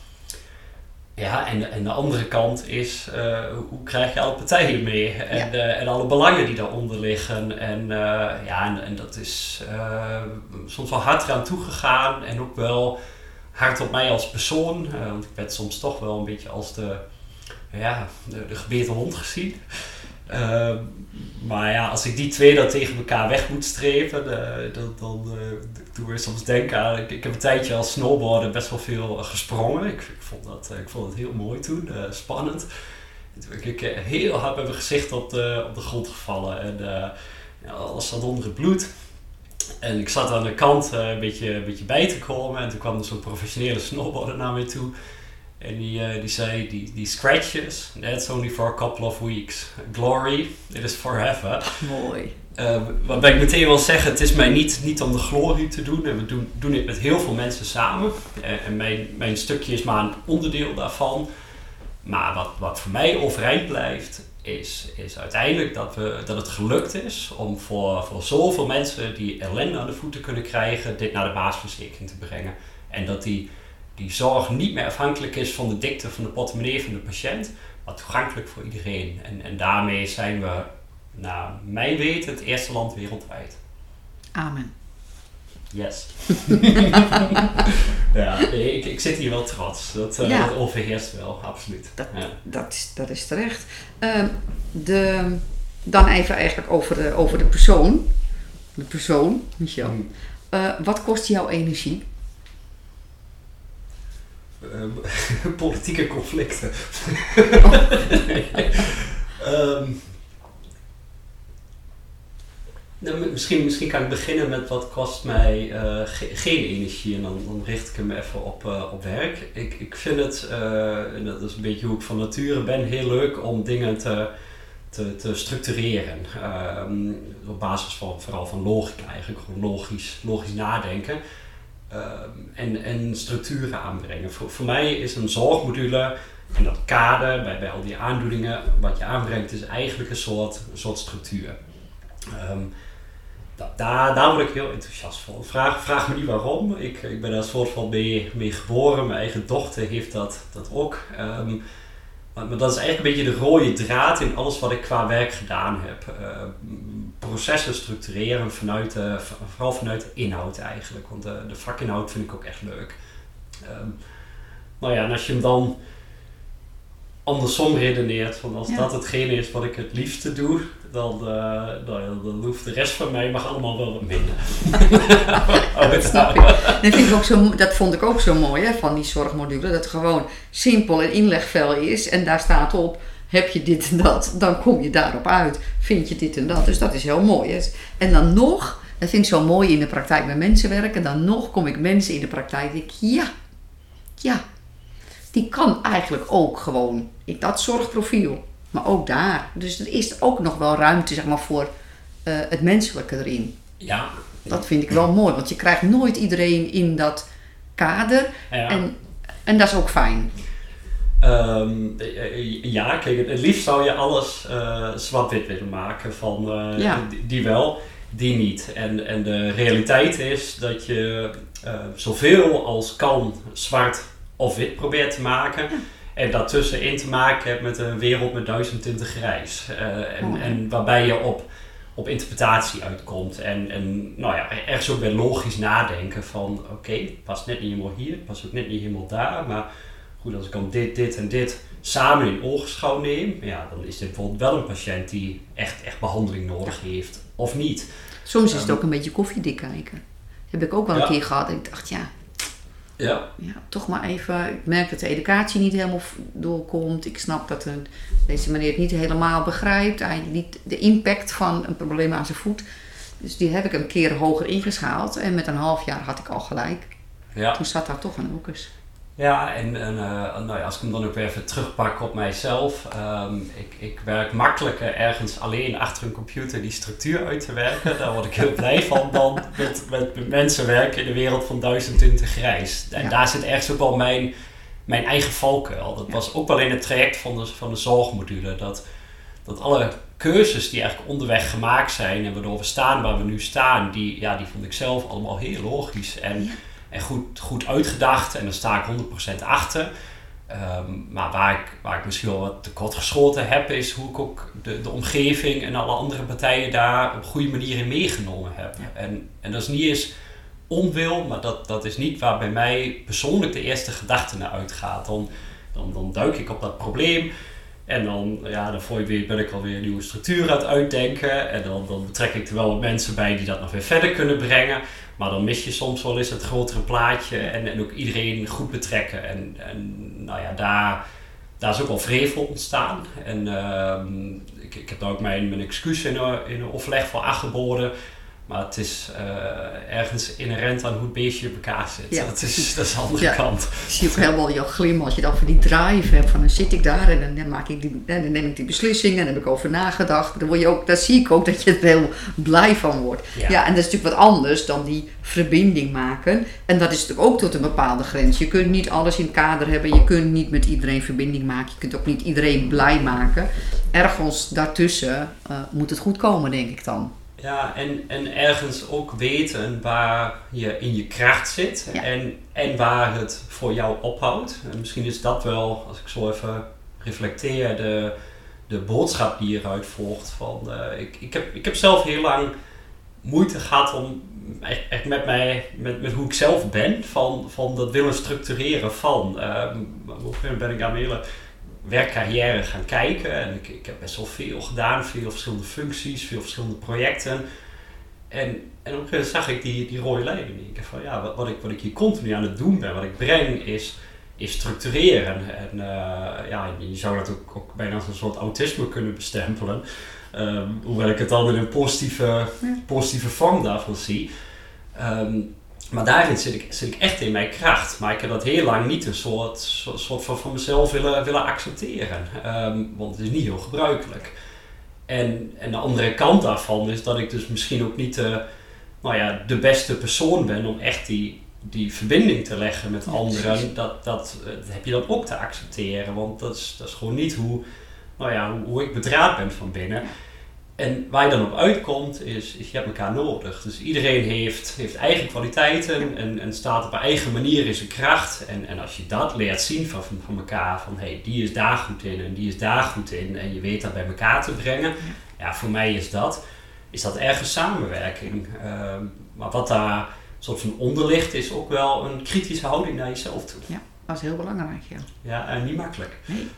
Ja, en, en de andere kant is, uh, hoe krijg je alle partijen mee? En, ja. en alle belangen die daaronder liggen. En, ja, en, en, dat is soms wel hard eraan toegegaan. En ook wel hard op mij als persoon. want ik werd soms toch wel een beetje als de, ja, de, de gebeten hond gezien. Uh, maar ja, als ik die twee dan tegen elkaar weg moet strepen, uh, dan, dan uh, doe ik soms denken aan. Ik, ik, heb een tijdje als snowboarder best wel veel gesprongen. Ik, ik, vond dat, ik vond het heel mooi toen, spannend. toen ben ik heel hard met mijn gezicht op de, op de grond gevallen en ja, alles zat onder het bloed. En ik zat aan de kant een, beetje, een beetje bij te komen en toen kwam er zo'n professionele snowboarder naar mij toe. En die, uh, die zei, die, die scratches, that's only for a couple of weeks. Glory, it is forever. Mooi. Uh, waarbij ik meteen wil zeggen, het is mij niet, niet om de glorie te doen. En we doen, doen dit met heel veel mensen samen. En, en mijn, mijn stukje is maar een onderdeel daarvan. Maar wat, wat voor mij overeind blijft, is, is uiteindelijk dat, we, dat het gelukt is om voor, voor zoveel mensen die ellende aan de voeten kunnen krijgen, dit naar de basisverzekering te brengen. En dat die die zorg niet meer afhankelijk is van de dikte van de portemonnee van de patiënt, maar toegankelijk voor iedereen. En, en daarmee zijn we, naar mijn weten, het eerste land wereldwijd. Amen. Yes. ja, ik, ik zit hier wel trots. Dat, uh, dat overheerst wel, absoluut. Dat, ja. dat, is, dat is terecht. Uh, de, dan even eigenlijk over de, over de persoon. De persoon, Michel. Mm. Uh, wat kost jouw energie? Uh, politieke conflicten. um, nou, misschien, misschien kan ik beginnen met wat kost mij uh, ge geen energie en dan, dan, richt ik hem even op, uh, op werk. Ik, ik vind het, en dat is een beetje hoe ik van nature ben, heel leuk om dingen te, te, te structureren. Um, op basis van vooral van logica eigenlijk, gewoon logisch, logisch nadenken. Ehm, en, en structuren aanbrengen. Voor, voor mij is een zorgmodule en dat kader bij, bij al die aandoeningen, wat je aanbrengt, is eigenlijk een soort, soort structuur. Um, daar, daar word ik heel enthousiast van. Vraag, vraag me niet waarom. Ik, ik ben daar soort van mee, mee geboren. Mijn eigen dochter heeft dat, dat ook. Ehm, maar, dat is eigenlijk een beetje de rode draad in alles wat ik qua werk gedaan heb. Uh, processen structureren vanuit vooral vanuit de inhoud eigenlijk. Want de, de vakinhoud vind ik ook echt leuk. Um, nou ja, en als je hem dan andersom redeneert, van als dat hetgene is wat ik het liefste doe, dan, uh, nou, dan hoeft de rest van mij mag allemaal wel wat minder. oh, dat, snap ik. Dat, vind ik ook zo, dat vond ik ook zo mooi hè, van die zorgmodule, dat het gewoon simpel en inlegvel is en daar staat op, heb je dit en dat, dan kom je daarop uit. Vind je dit en dat, dus dat is heel mooi. Hè. En dan nog, dat vind ik zo mooi in de praktijk met mensen werken, dan nog kom ik mensen in de praktijk, denk ik, ja, ja, die kan eigenlijk ook gewoon dat zorgprofiel. Maar ook daar. Dus er is ook nog wel ruimte zeg maar, voor uh, het menselijke erin. Ja. Dat vind ik wel mooi, want je krijgt nooit iedereen in dat kader. Ja. En, en dat is ook fijn. Um, ja, kijk, het liefst zou je alles uh, zwart-wit willen maken. Van uh, ja. die, die, wel, die niet. En, en de realiteit is dat je uh, zoveel als kan zwart of wit probeert te maken. En daartussenin te maken hebt met een wereld met duizend tinten grijs. Uh, en, en, waarbij je op, op interpretatie uitkomt. En, en nou ja, ergens ook bij logisch nadenken van oké, okay, past net niet helemaal hier, past ook net niet helemaal daar. Maar goed, als ik dan dit, dit en dit samen in oogschouw neem, ja, dan is dit bijvoorbeeld wel een patiënt die echt, echt behandeling nodig heeft of niet. Soms is het ehm, ook een beetje koffiedik kijken. Dat heb ik ook wel een keer gehad. En ik dacht, ja, ja. ja. Toch maar even. Ik merk dat de educatie niet helemaal doorkomt. Ik snap dat een, deze meneer het niet helemaal begrijpt. Eigenlijk niet de impact van een probleem aan zijn voet. Dus die heb ik een keer hoger ingeschaald. En met een half jaar had ik al gelijk. Ja. Toen zat daar toch een okus. Ja, en, en uh, nou ja, als ik hem dan ook weer even terugpak op mijzelf. Um, ik, ik werk makkelijker ergens alleen achter een computer die structuur uit te werken. Daar word ik heel blij van dan met, met, mensen werken in de wereld van duizend tinten grijs. En daar zit ergens ook wel mijn, mijn eigen valkuil. Dat was ook wel in het traject van de, van de zorgmodule. Dat, dat alle keuzes die eigenlijk onderweg gemaakt zijn en waardoor we staan waar we nu staan, die, ja, die vond ik zelf allemaal heel logisch. En en goed, goed uitgedacht en daar sta ik 100% achter. Um, maar waar ik, waar ik misschien wel wat tekort geschoten heb, is hoe ik ook de, de omgeving en alle andere partijen daar op goede manier in meegenomen heb. En, en dat is niet eens onwil, maar dat, dat is niet waar bij mij persoonlijk de eerste gedachte naar uitgaat. Dan, dan, dan duik ik op dat probleem en dan, ja, dan voor je weer, ben ik alweer een nieuwe structuur aan het uitdenken. En dan, dan betrek ik er wel wat mensen bij die dat nog weer verder kunnen brengen. Maar dan mis je soms wel eens het grotere plaatje en, en ook iedereen goed betrekken. En, en nou ja, daar, daar is ook wel vrevel ontstaan. En uh, ik, ik heb daar ook mijn, mijn excuus in, in een overleg voor aangeboden. Maar het is uh, ergens inherent aan hoe het beestje op elkaar zit. Ja, dat, is, dat is de andere kant. Ik zie ook helemaal jouw glim als je dan voor die drive hebt. Van dan zit ik daar en dan, maak ik die, dan neem ik die beslissing en dan heb ik over nagedacht. Dan word je ook, daar zie ik ook dat je er heel blij van wordt. Ja. ja. en dat is natuurlijk wat anders dan die verbinding maken. En dat is natuurlijk ook tot een bepaalde grens. Je kunt niet alles in het kader hebben. Je kunt niet met iedereen verbinding maken. Je kunt ook niet iedereen blij maken. Ergens daartussen uh, moet het goed komen, denk ik dan. Ja, en, en ergens ook weten waar je in je kracht zit en, en waar het voor jou ophoudt. En misschien is dat wel, als ik zo even reflecteer, de, de boodschap die hieruit volgt. Van, uh, ik, ik, heb, ik heb zelf heel lang moeite gehad om echt, met, mij, met, met hoe ik zelf ben, van, van dat willen structureren van. Uh, op een gegeven moment ben ik aan hele werkcarrière gaan kijken. En ik, ik heb best wel veel gedaan, veel verschillende functies, veel verschillende projecten. En, en op een gegeven moment zag ik die, die rode lijn. En ik van ja, wat, wat, ik, wat ik hier continu aan het doen ben, wat ik breng, is, is structureren. En uh, ja, je zou dat ook, ook bijna als een soort autisme kunnen bestempelen. Um, hoewel ik het dan in een positieve, positieve vorm daarvan zie. Um, maar daarin zit ik, zit ik echt in mijn kracht. Maar ik heb dat heel lang niet een soort, soort van, van mezelf willen, willen accepteren. Ehm, want het is niet heel gebruikelijk. En, en de andere kant daarvan is dat ik dus misschien ook niet de, nou ja, de beste persoon ben om echt die, die verbinding te leggen met anderen. Dat, dat, dat, heb je dan ook te accepteren. Want dat is, dat is gewoon niet hoe, nou ja, hoe, hoe ik bedraad ben van binnen. En waar je dan op uitkomt, is, is je hebt elkaar nodig. Dus iedereen heeft, heeft eigen kwaliteiten en, en staat op een eigen manier in zijn kracht. En, en als je dat leert zien van, van elkaar, van hey, die is daar goed in en die is daar goed in. En je weet dat bij elkaar te brengen. Ja, voor mij is dat, is dat ergens samenwerking. Ehm, maar wat daar soort van onder ligt, is ook wel een kritische houding naar jezelf toe. Ja, dat is heel belangrijk, ja. Ja, en niet makkelijk. Nee.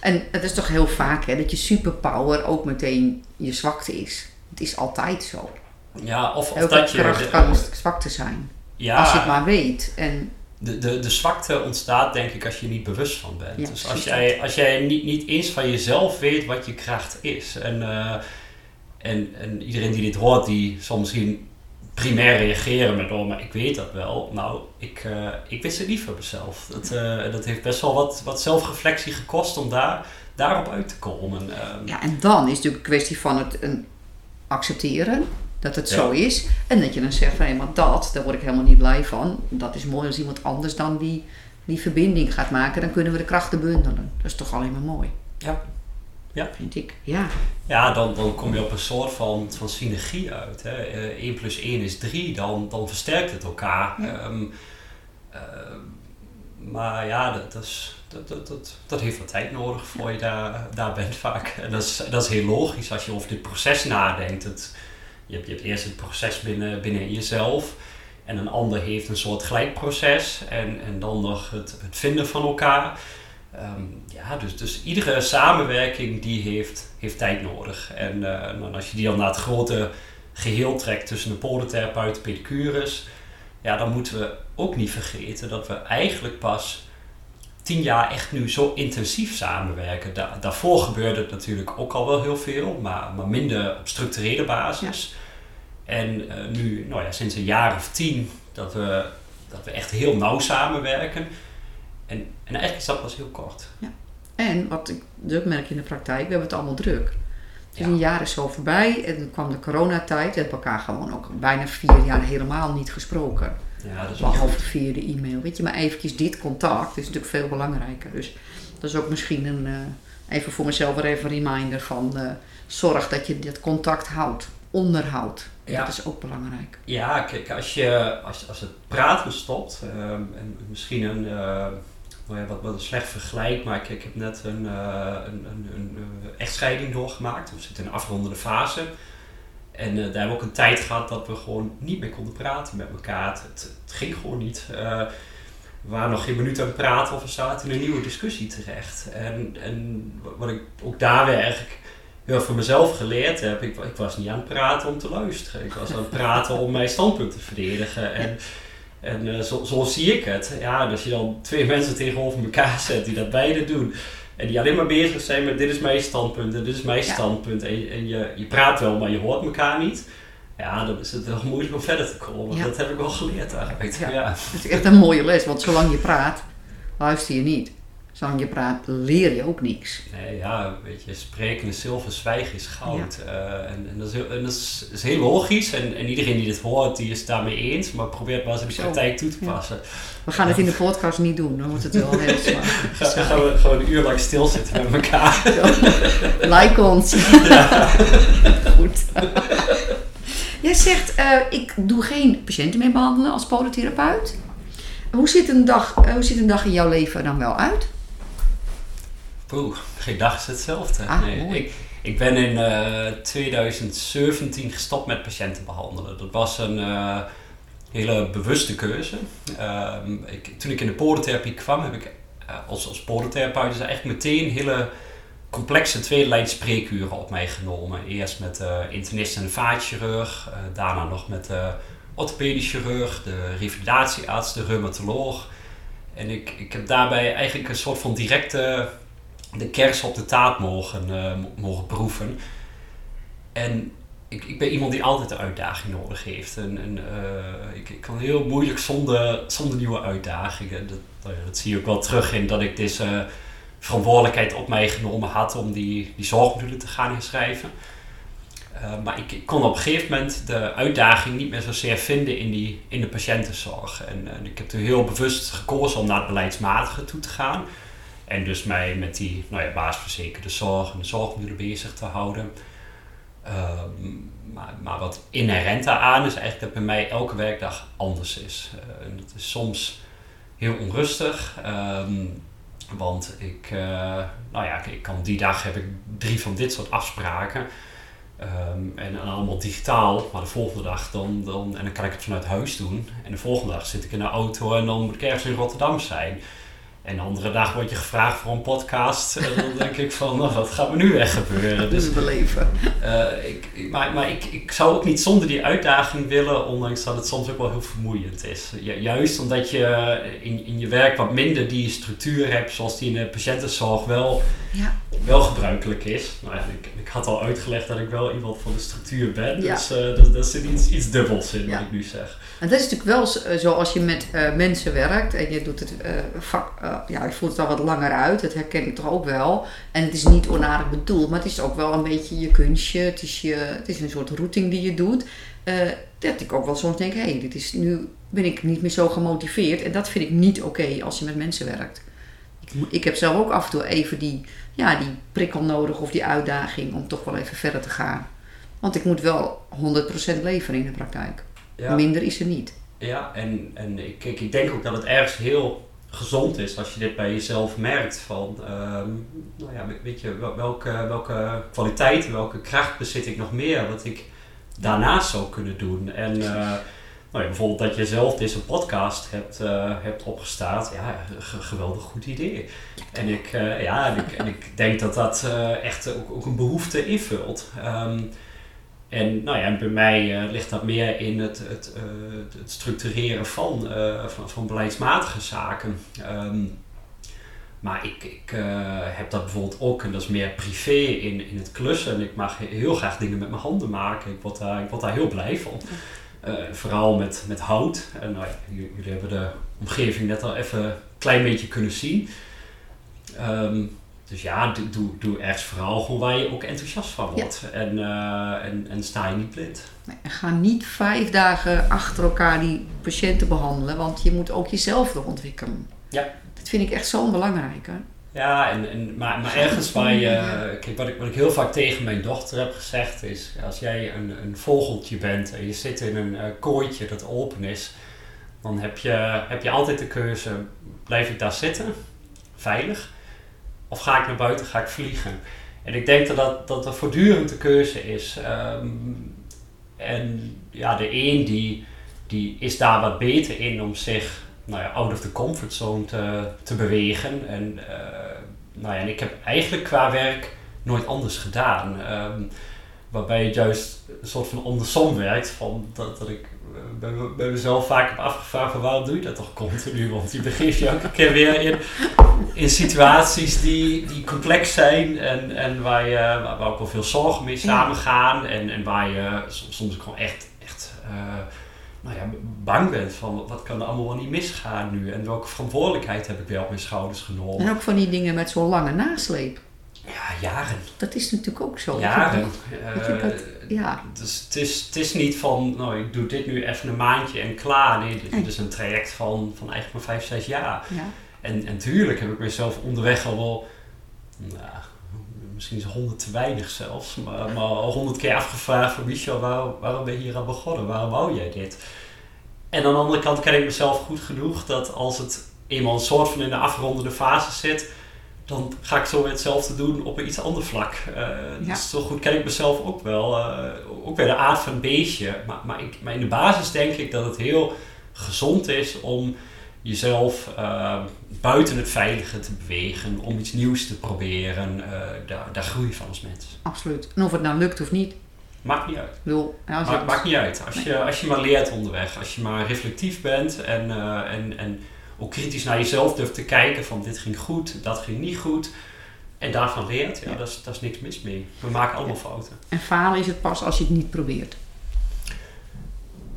En het is toch heel vaak hè, dat je superpower ook meteen je zwakte is. Het is altijd zo. Ja, of, of dat je... kracht kan een zwakte zijn. ja, Als je het maar weet. En de, de, de zwakte ontstaat denk ik als je er niet bewust van bent. Ja, dus als jij, als jij niet, niet eens van jezelf weet wat je kracht is. En, eh, en, en iedereen die dit hoort, die zal misschien primair reageren met oh, maar ik weet dat wel. Nou, ik, eh, ik wist het niet van mezelf. Dat, eh, dat heeft best wel wat, wat zelfreflectie gekost om daar, daarop uit te komen. Ehm, Ja, en dan is het natuurlijk een kwestie van het een, accepteren dat het Ja. zo is. En dat je dan zegt van, hé, maar dat, daar word ik helemaal niet blij van. Dat is mooi als iemand anders dan die, die verbinding gaat maken. Dan kunnen we de krachten bundelen. Dat is toch alleen maar mooi, Ja. Vind ik. Ja, Ja, dan, dan kom je op een soort van, van synergie uit. Hè. Eh, 1 plus 1 is 3, dan, dan versterkt het elkaar. Ja. Ehm, ehm, maar ja, dat, dat, is, dat, dat, dat, dat heeft wat tijd nodig voor je daar, daar bent vaak. En dat is, dat is heel logisch als je over dit proces nadenkt. Het, je, hebt, je hebt eerst het proces binnen, binnen jezelf. En een ander heeft een soort gelijkproces. En, en dan nog het, het vinden van elkaar. Ehm, ja, dus, dus iedere samenwerking die heeft, heeft tijd nodig. En eh, dan als je die dan naar het grote geheel trekt tussen de podotherapeut en pedicurus, ja, dan moeten we ook niet vergeten dat we eigenlijk pas tien jaar echt nu zo intensief samenwerken. Da- daarvoor gebeurde het natuurlijk ook al wel heel veel, maar, maar minder op structurele basis. En eh, nu, nou ja, sinds een jaar of tien, dat we, dat we echt heel nauw samenwerken. En, en eigenlijk is dat pas heel kort. en wat ik druk merk in de praktijk, we hebben het allemaal druk. Dus Ja. een jaar is zo voorbij en dan kwam de coronatijd. We hebben elkaar gewoon ook bijna vier jaar helemaal niet gesproken. Ja, dat is Behalve via de e-mail. Weet je, maar eventjes dit contact is natuurlijk veel belangrijker. Dus dat is ook misschien een, eh, even voor mezelf weer even een reminder van eh, zorg dat je dat contact houdt. Onderhoud. Ja. Dat is ook belangrijk. Ja, kijk, als, je, als, als het praten stopt, ehm, en misschien een, eh, ja, wat, wat een slecht vergelijk, maar ik, ik heb net een, eh, een, een, een eh, echtscheiding doorgemaakt. We zitten in een afrondende fase. En eh, daar hebben we ook een tijd gehad dat we gewoon niet meer konden praten met elkaar. Het, ging gewoon niet. We waren nog geen minuut aan het praten of we zaten in een nieuwe discussie terecht. En, en wat ik ook daar weer eigenlijk heel voor mezelf geleerd heb, ik, ik was niet aan het praten om te luisteren. Ik was aan het praten om mijn standpunt te verdedigen. En, en eh, zo, zo zie ik het. Ja, dus je dan twee mensen tegenover elkaar zet die dat beide doen. En die alleen maar bezig zijn met dit is mijn standpunt en dit is mijn Ja. standpunt. En, je- en je, je praat wel, maar je hoort elkaar niet. Ja, dan is het wel moeilijk om verder te komen. Ja. Dat heb ik wel geleerd eigenlijk. Ja. Ja. Dat is echt een mooie les, want zolang je praat, luister je niet. Zolang je praat, leer je ook niks. Nee, ja, weet je, spreken is zilver, zwijgen is goud. Eh, en, en dat, is heel, en dat is, is heel logisch. En, en iedereen die dit hoort, die is het daarmee eens. Maar probeer het maar eens in de praktijk toe te Ja. passen. We gaan het in de podcast niet doen, dan wordt het wel heel zwaar. Ga, gaan we gewoon een uur lang stilzitten met elkaar. Like ons. Goed. Jij zegt, eh, ik doe geen patiënten meer behandelen als podotherapeut. Hoe ziet, een dag, eh, hoe ziet een dag in jouw leven dan wel uit? Poeh, geen dag is hetzelfde. Ah, nee, mooi. ik, ik ben in eh, 2017 gestopt met patiënten behandelen. Dat was een eh, hele bewuste keuze. Ehm, ik, toen ik in de podotherapie kwam, heb ik eh, als, als dus eigenlijk meteen hele complexe tweede lijn spreekuren op mij genomen. Eerst met de internist en vaatchirurg, eh, daarna nog met de orthopedisch chirurg, de revalidatiearts, de reumatoloog. En ik, ik heb daarbij eigenlijk een soort van directe de kers op de taart mogen, eh, mo- mogen proeven. En ik, ik ben iemand die altijd een uitdaging nodig heeft. En, eh, ik, ik kan heel moeilijk zonder, zonder nieuwe uitdagingen. Dat, nou dat zie je ook wel terug in dat ik deze verantwoordelijkheid op mij genomen had om die, die zorgmodulen te gaan inschrijven. Eh, maar ik, ik kon op een gegeven moment de uitdaging niet meer zozeer vinden in, die, in de patiëntenzorg. En, en ik heb toen heel bewust gekozen om naar het beleidsmatige toe te gaan. En dus mij met die nou ja, basisverzekerde zorg en de zorgmodulen bezig te houden. Eh, maar wat inherent daaraan is eigenlijk dat bij mij elke werkdag anders is. Uh, en het is soms heel onrustig. Ehm, want ik, uh, nou ja, ik kan die dag heb ik drie van dit soort afspraken. Um, en, allemaal digitaal, maar de volgende dag dan, dan, en dan kan ik het vanuit huis doen. En de volgende dag zit ik in de auto en dan moet ik ergens in Rotterdam zijn. En de andere dag word je gevraagd voor een podcast. En dan denk ik van, nou, wat gaat me nu weer gebeuren? Dus beleven. Uh, ik, maar maar ik, ik zou ook niet zonder die uitdaging willen, ondanks dat het soms ook wel heel vermoeiend is. juist omdat je in, in je werk wat minder die structuur hebt, zoals die in de patiëntenzorg wel, ja. wel gebruikelijk is. Nou ja, ik, ik had al uitgelegd dat ik wel iemand van de structuur ben. Dus uh, dat, dat zit iets, iets dubbels in wat ik nu zeg. En dat is natuurlijk wel zo als je met uh, mensen werkt en je doet het vak ja, ik voel het al wat langer uit. Dat herken ik toch ook wel. En het is niet onaardig bedoeld, maar het is ook wel een beetje je kunstje. Het is, je, het is een soort routing die je doet. Uh, dat ik ook wel soms denk, hé, hey, dit is nu ben ik niet meer zo gemotiveerd. En dat vind ik niet oké als je met mensen werkt. Ik, ik heb zelf ook af en toe even die, ja, die prikkel nodig of die uitdaging om toch wel even verder te gaan. Want ik moet wel 100% leveren in de praktijk. Minder is er niet. Ja, en, en ik, ik denk ook dat het ergens heel gezond is als je dit bij jezelf merkt. Van, ehm, nou ja, weet je, welke, welke kwaliteiten, welke kracht bezit ik nog meer wat ik daarnaast zou kunnen doen. En uh, nou ja, bijvoorbeeld dat je zelf deze podcast hebt, uh, hebt opgestart. Ja, geweldig goed idee. En ik, uh, ja, en ik, en ik denk dat dat echt ook, ook, een behoefte invult. Um, en nou ja, bij mij uh, ligt dat meer in het, het, uh, het structureren van, uh, van, van, beleidsmatige zaken. Um, maar ik, ik heb dat bijvoorbeeld ook, en dat is meer privé in, in het klussen. En ik mag heel graag dingen met mijn handen maken. Ik word daar, ik word daar heel blij van. vooral met, met hout. En nou, jullie hebben de omgeving net al even een klein beetje kunnen zien. Um, dus ja, doe, doe ergens vooral gewoon waar je ook enthousiast van wordt. En, uh, en, en sta je niet blind. Nee, ga niet vijf dagen achter elkaar die patiënten behandelen, want je moet ook jezelf nog ontwikkelen. Ja. Dat vind ik echt zo belangrijk. Hè? Ja, en, en, maar, maar ergens waar je. Kijk, wat ik, wat ik heel vaak tegen mijn dochter heb gezegd is: als jij een, een vogeltje bent en je zit in een uh, kooitje dat open is, dan heb je, heb je altijd de keuze: blijf ik daar zitten, veilig? Of ga ik naar buiten, ga ik vliegen? En ik denk dat dat, dat er voortdurend de keuze is. Ehm, en ja, de een die, die is daar wat beter in om zich nou ja, out of the comfort zone te, te bewegen. En, uh, nou ja, en ik heb eigenlijk qua werk nooit anders gedaan. Um, waarbij het juist een soort van andersom werkt. Van dat, dat ik bij, bij mezelf vaak heb afgevraagd van waarom doe je dat toch continu? Want je begeeft je elke keer weer in, in situaties die, die complex zijn en, en waar, je, waar ook wel veel zorgen mee samengaan en, en waar je soms ook gewoon echt, echt uh, nou ja, bang bent van wat kan er allemaal wel niet misgaan nu en welke verantwoordelijkheid heb ik weer op mijn schouders genomen. En ook van die dingen met zo'n lange nasleep. Ja, jaren. Dat is natuurlijk ook zo. Jaren. Ja. Dus het is, het is niet van, nou, ik doe dit nu even een maandje en klaar. Nee, dit is een traject van, van eigenlijk maar vijf, zes jaar. Ja. En, en tuurlijk heb ik mezelf onderweg al wel, nou, misschien is honderd te weinig zelfs, maar, maar al honderd keer afgevraagd van Michel, waarom, waarom ben je hier aan begonnen? Waarom wou jij dit? En aan de andere kant ken ik mezelf goed genoeg dat als het eenmaal een soort van in de afrondende fase zit, dan ga ik zo hetzelfde doen op een iets ander vlak. Uh, Dus zo goed ken ik mezelf ook wel. Uh, ook bij de aard van een beestje. Maar, maar, ik, maar in de basis denk ik dat het heel gezond is om jezelf uh, buiten het veilige te bewegen, om iets nieuws te proberen. Daar, daar groei je van als mens. Absoluut. En of het nou lukt of niet. Maakt niet uit. Bedoel, Maakt niet uit. Als, je, als je maar leert onderweg, als je maar reflectief bent en, en, en ook kritisch naar jezelf durft te kijken van dit ging goed, dat ging niet goed. En daarvan leert, ja, Dat, is, dat is niks mis mee. We maken allemaal fouten. En falen is het pas als je het niet probeert.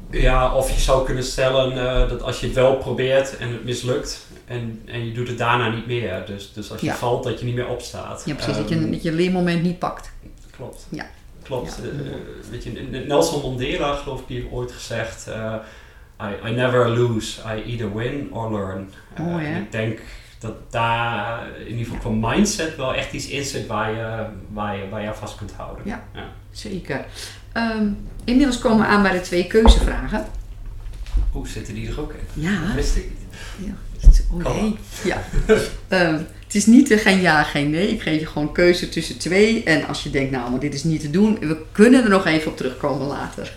Ja, of je zou kunnen stellen uh, dat als je het wel probeert en het mislukt en, en je doet het daarna niet meer. Dus, dus als je valt, dat je niet meer opstaat. Ja, precies. dat, je, ehm, dat je leermoment niet pakt. Klopt. Ja. Klopt. Uh, weet je, Nelson Mandela, geloof ik, die heeft ooit gezegd... Uh, I, I never lose, I either win or learn. Ja. ik denk dat daar in ieder geval qua mindset wel echt iets in zit waar je, waar je, waar je vast kunt houden. Ja. Zeker. Ehm, inmiddels komen we aan bij de twee keuzevragen. Hoe zitten die er ook in? Ja. Dat wist ik niet. Ja. Oh nee. Ja. Ehm, het is niet eh, geen ja, geen nee. Ik geef je gewoon keuze tussen twee. En als je denkt, nou, maar dit is niet te doen. We kunnen er nog even op terugkomen later.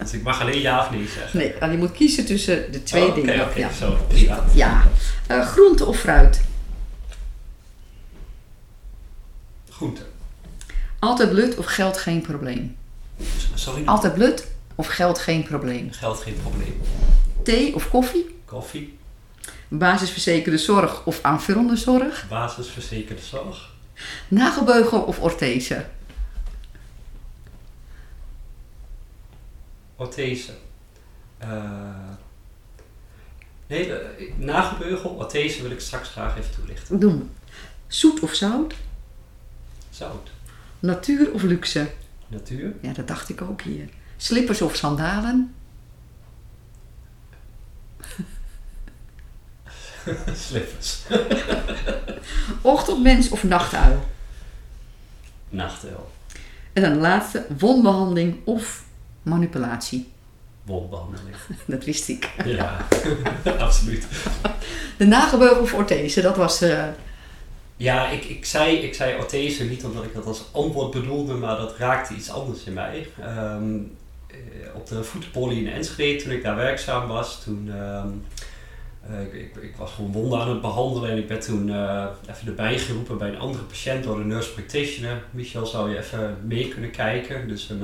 Dus ik mag alleen ja of nee zeggen. Nee, dan je moet kiezen tussen de twee Oh, dingen. oké, ja. zo. Prima. ja. Eh, groente of fruit? Groente. Altijd blut of geld geen probleem? Sorry, Altijd blut of geld geen probleem? geld geen probleem. Thee of koffie? Koffie, Basisverzekerde zorg of aanvullende zorg? basisverzekerde zorg, Nagelbeugel of orthese? Orthese. Eh, nee, eh, nagelbeugel, orthese wil ik straks graag even toelichten. Doen we. Zoet of zout? Zout, Natuur of luxe? natuur, Ja, dat dacht ik ook hier. Slippers of sandalen? slippers, Ochtendmens of nachtuil? nachtuil, En dan de laatste, wondbehandeling of manipulatie. wondbehandeling. Dat wist ik. Ja, absoluut. De nagelbeugel of orthese, dat was... eh, Ja, ik, ik, zei, ik zei orthese niet omdat ik dat als antwoord bedoelde, maar dat raakte iets anders in mij. Ehm, eh, op de voetenpolie in Enschede, toen ik daar werkzaam was, toen... ehm, eh, ik, ik, ik was gewoon wonden aan het behandelen en ik werd toen even erbij geroepen bij een andere patiënt door de nurse practitioner. Michel, zou je even mee kunnen kijken? Dus een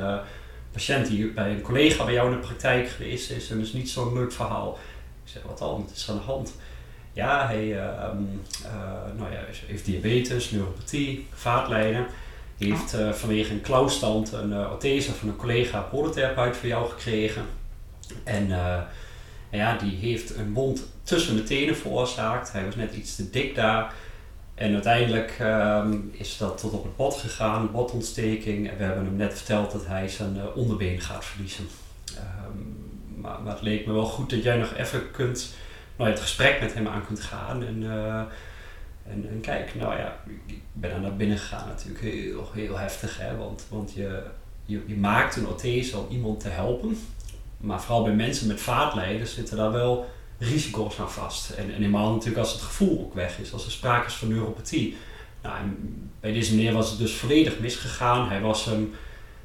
patiënt die bij een collega bij jou in de praktijk geweest is en dus niet zo'n leuk verhaal. Ik zeg, wat dan? Wat is er aan de hand? Ja, hij eh, ehm, eh, nou ja, heeft diabetes, neuropathie, vaatlijden. Hij heeft eh, vanwege een klauwstand een uh, orthese van een collega podotherapeut voor jou gekregen. En ja, die heeft een wond tussen de tenen veroorzaakt. Hij was net iets te dik daar. En uiteindelijk ehm, is dat tot op het bot gegaan, botontsteking. En we hebben hem net verteld dat hij zijn eh, onderbeen gaat verliezen. Ehm, maar, het leek me wel goed dat jij nog even kunt, nou, het gesprek met hem aan kunt gaan. En, eh, en, en kijk, nou ja, ik ben er naar binnen gegaan natuurlijk heel, heel heftig. Hè? Want, want je, je, je maakt een orthese om iemand te helpen. Maar vooral bij mensen met vaatlijden zitten daar wel risico's aan vast. En, en helemaal natuurlijk als het gevoel ook weg is, als er sprake is van neuropathie. Nou, bij deze meneer was het dus volledig misgegaan. Hij was hem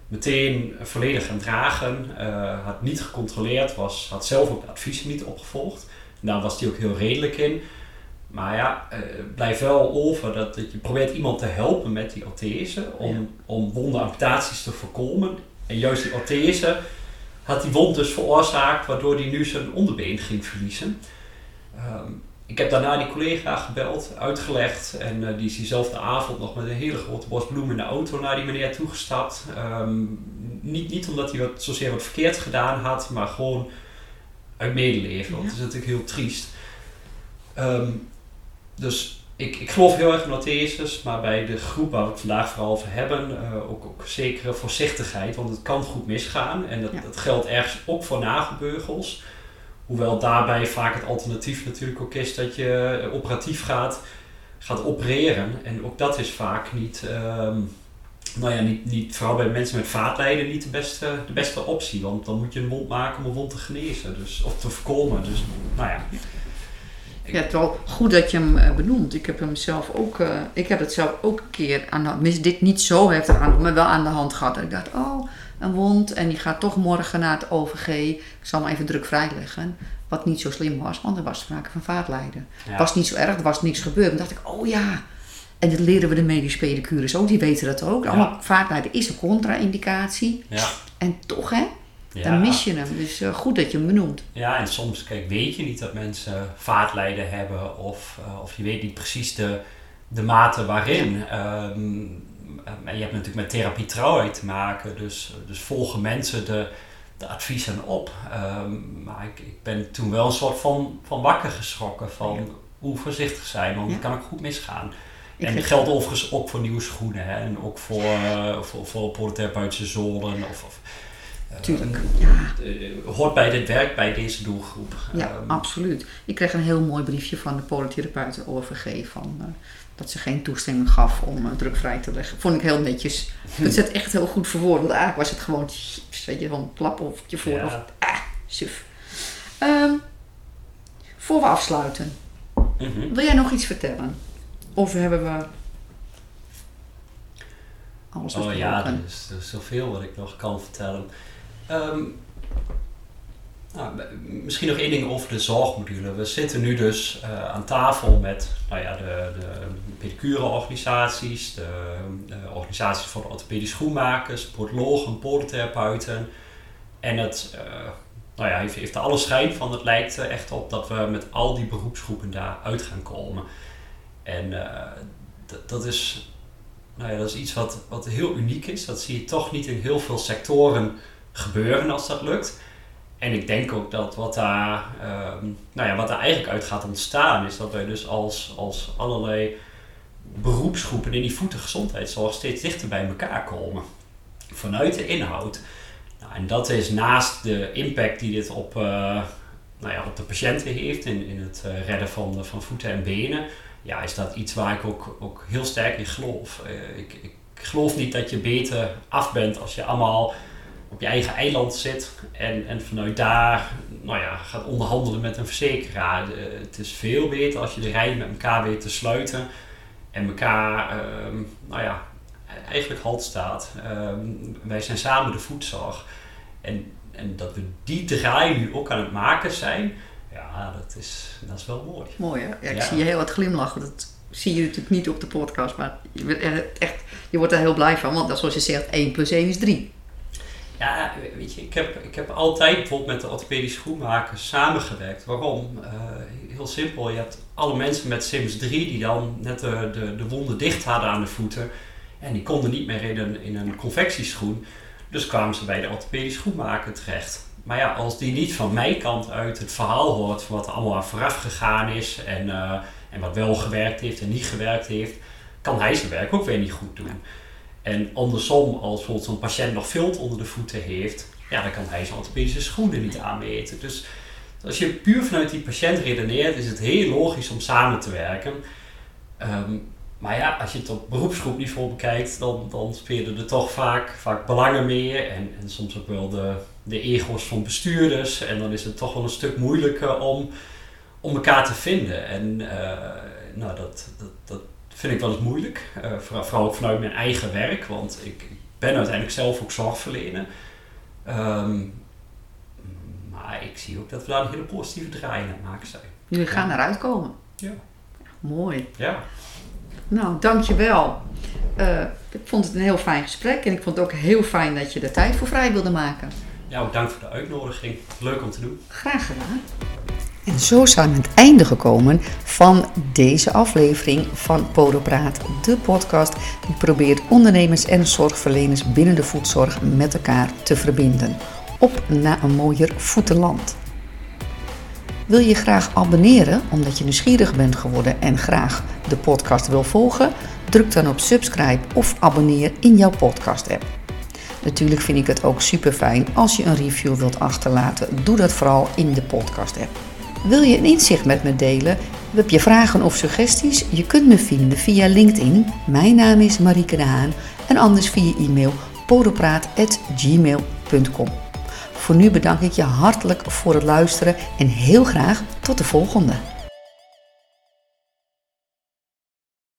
meteen volledig gaan dragen, uh, had niet gecontroleerd, was, had zelf ook de adviezen niet opgevolgd. Daar was hij ook heel redelijk in. Maar ja, uh, blijft wel over dat, dat je probeert iemand te helpen met die orthese om, ja. om wondenamputaties te voorkomen. En juist die orthese had die wond dus veroorzaakt, waardoor hij nu zijn onderbeen ging verliezen. Um, ik heb daarna die collega gebeld, uitgelegd en uh, die is diezelfde avond nog met een hele grote bos bloemen in de auto naar die meneer toegestapt. Um, niet, niet omdat hij wat, zozeer wat verkeerd gedaan had, maar gewoon uit medeleven, want ja. het is natuurlijk heel triest. Um, dus ik, ik geloof heel erg in ortheses, maar bij de groep waar we het vandaag vooral over hebben, uh, ook, ook zekere voorzichtigheid, want het kan goed misgaan. En dat, ja. dat geldt ergens ook voor nagelbeugels. Hoewel daarbij vaak het alternatief natuurlijk ook is dat je operatief gaat, gaat opereren. En ook dat is vaak niet, um, nou ja, niet, niet, vooral bij mensen met vaatlijden, niet de beste, de beste optie. Want dan moet je een wond maken om een wond te genezen, dus, of te voorkomen. Dus, nou ja. Ja, het is wel goed dat je hem uh, benoemt. Ik heb hem zelf ook, uh, ik heb het zelf ook een keer aan de hand, dit niet zo heftig aan, maar wel aan de hand gehad. En ik dacht, oh, een wond en die gaat toch morgen naar het OVG. Ik zal hem even druk vrijleggen. Wat niet zo slim was, want er was sprake van vaatlijden. Het ja. was niet zo erg, er was niks gebeurd. En dacht ik, oh ja. En dat leren we de medisch pedicures ook, die weten dat ook. Ja. Allemaal vaatlijden is een contra-indicatie. Ja. En toch, hè? Ja. Dan mis je hem. Dus uh, goed dat je hem benoemt. Ja, en soms kijk, weet je niet dat mensen vaatlijden hebben. Of, uh, of je weet niet precies de, de mate waarin. Ja. Um, en je hebt natuurlijk met therapie trouwheid te maken. Dus, dus volgen mensen de, de adviezen op. Um, maar ik, ik ben toen wel een soort van, van wakker geschrokken. Van ja. hoe voorzichtig zijn, want het kan ook goed misgaan. Ik en dat geldt overigens ook voor nieuwe schoenen. Hè, en ook voor, uh, voor, voor. Of, of, Tuurlijk, Ehm, ja. eh, hoort bij dit werk, bij deze doelgroep. Ja, Ehm, absoluut. Ik kreeg een heel mooi briefje van de polytherapeuten OVG van, eh, dat ze geen toestemming gaf om eh, drukvrij te leggen. Vond ik heel netjes. Het zet echt heel goed verwoord. Want eigenlijk was het gewoon, weet je, gewoon een klap of je voor Ja. of ah, suf. Ehm, voor we afsluiten, mhm. wil jij nog iets vertellen? Of hebben we alles Oh ja, er is, er is zoveel wat ik nog kan vertellen. Ehm, nou, misschien nog één ding over de zorgmodule. We zitten nu dus eh, aan tafel met nou ja, de, de pedicureorganisaties, de, de organisaties voor de orthopedisch schoenmakers, podologen, podotherapeuten. En het eh, nou ja, heeft, heeft er alle schijn van. Het lijkt er echt op dat we met al die beroepsgroepen daar uit gaan komen. En eh, dat is nou ja, dat is iets wat, wat heel uniek is. Dat zie je toch niet in heel veel sectoren gebeuren als dat lukt. En ik denk ook dat wat daar, ehm, nou ja, wat daar eigenlijk uit gaat ontstaan, is dat wij dus als, als allerlei beroepsgroepen in die voetengezondheidszorg steeds dichter bij elkaar komen. Vanuit de inhoud. Nou, en dat is naast de impact die dit op, eh, nou ja, op de patiënten heeft in, in het eh, redden van, van voeten en benen ja, is dat iets waar ik ook, ook heel sterk in geloof. Eh, ik, ik geloof niet dat je beter af bent als je allemaal op je eigen eiland zit en, en vanuit daar nou ja, gaat onderhandelen met een verzekeraar. Eh, het is veel beter als je de rij met elkaar weet te sluiten en elkaar ehm, nou ja, eigenlijk halt staat. Ehm, wij zijn samen de voedzorg. En, en dat we die draai nu ook aan het maken zijn, ja, dat is, dat is wel mooi. Mooi hè? Ja, ik Ja. zie je heel wat glimlachen. Dat zie je natuurlijk niet op de podcast, maar je, echt, je wordt er heel blij van. Want dat, zoals je zegt, 1 plus 1 is 3. Ja, weet je, ik heb, ik heb altijd bijvoorbeeld met de orthopedisch schoenmakers samengewerkt. Waarom? Eh, heel simpel, je hebt alle mensen met Sims 3 die dan net de, de, de wonden dicht hadden aan de voeten. En die konden niet meer in een, in een confectieschoen. Dus kwamen ze bij de orthopedisch schoenmaker terecht. Maar ja, als die niet van mijn kant uit het verhaal hoort van wat er allemaal aan vooraf gegaan is en, eh, en wat wel gewerkt heeft en niet gewerkt heeft, kan hij zijn werk ook weer niet goed doen. En andersom, als bijvoorbeeld zo'n patiënt nog vilt onder de voeten heeft, ja, dan kan hij zijn orthopedische schoenen niet aanmeten. Dus als je puur vanuit die patiënt redeneert, is het heel logisch om samen te werken. Ehm, maar ja, als je het op beroepsgroepniveau bekijkt, dan, dan spelen er toch vaak, vaak belangen mee en, en soms ook wel de, de ego's van bestuurders. En dan is het toch wel een stuk moeilijker om, om elkaar te vinden. En eh, nou, dat, dat, dat vind ik wel eens moeilijk, eh, vooral, ook vanuit mijn eigen werk, want ik, ben uiteindelijk zelf ook zorgverlener. Ehm, maar ik zie ook dat we daar een hele positieve draai in aan maken zijn. Jullie gaan Ja. eruit komen. Ja. Mooi. Ja. Nou, dankjewel. Eh ik vond het een heel fijn gesprek. En ik vond het ook heel fijn dat je er tijd voor vrij wilde maken. Ja, ook dank voor de uitnodiging. Leuk om te doen. Graag gedaan. En zo zijn we aan het einde gekomen van deze aflevering van Podopraat, de podcast die probeert ondernemers en zorgverleners binnen de voedzorg met elkaar te verbinden. Op naar een mooier voetenland. Wil je graag abonneren omdat je nieuwsgierig bent geworden en graag de podcast wil volgen? Druk dan op subscribe of abonneer in jouw podcast-app. Natuurlijk vind ik het ook super fijn als je een review wilt achterlaten. Doe dat vooral in de podcast-app. Wil je een inzicht met me delen? Heb je vragen of suggesties? Je kunt me vinden via LinkedIn. Mijn naam is Marieke de Haan. En anders via e-mail podopraat.gmail.com. Voor nu bedank ik je hartelijk voor het luisteren en heel graag tot de volgende.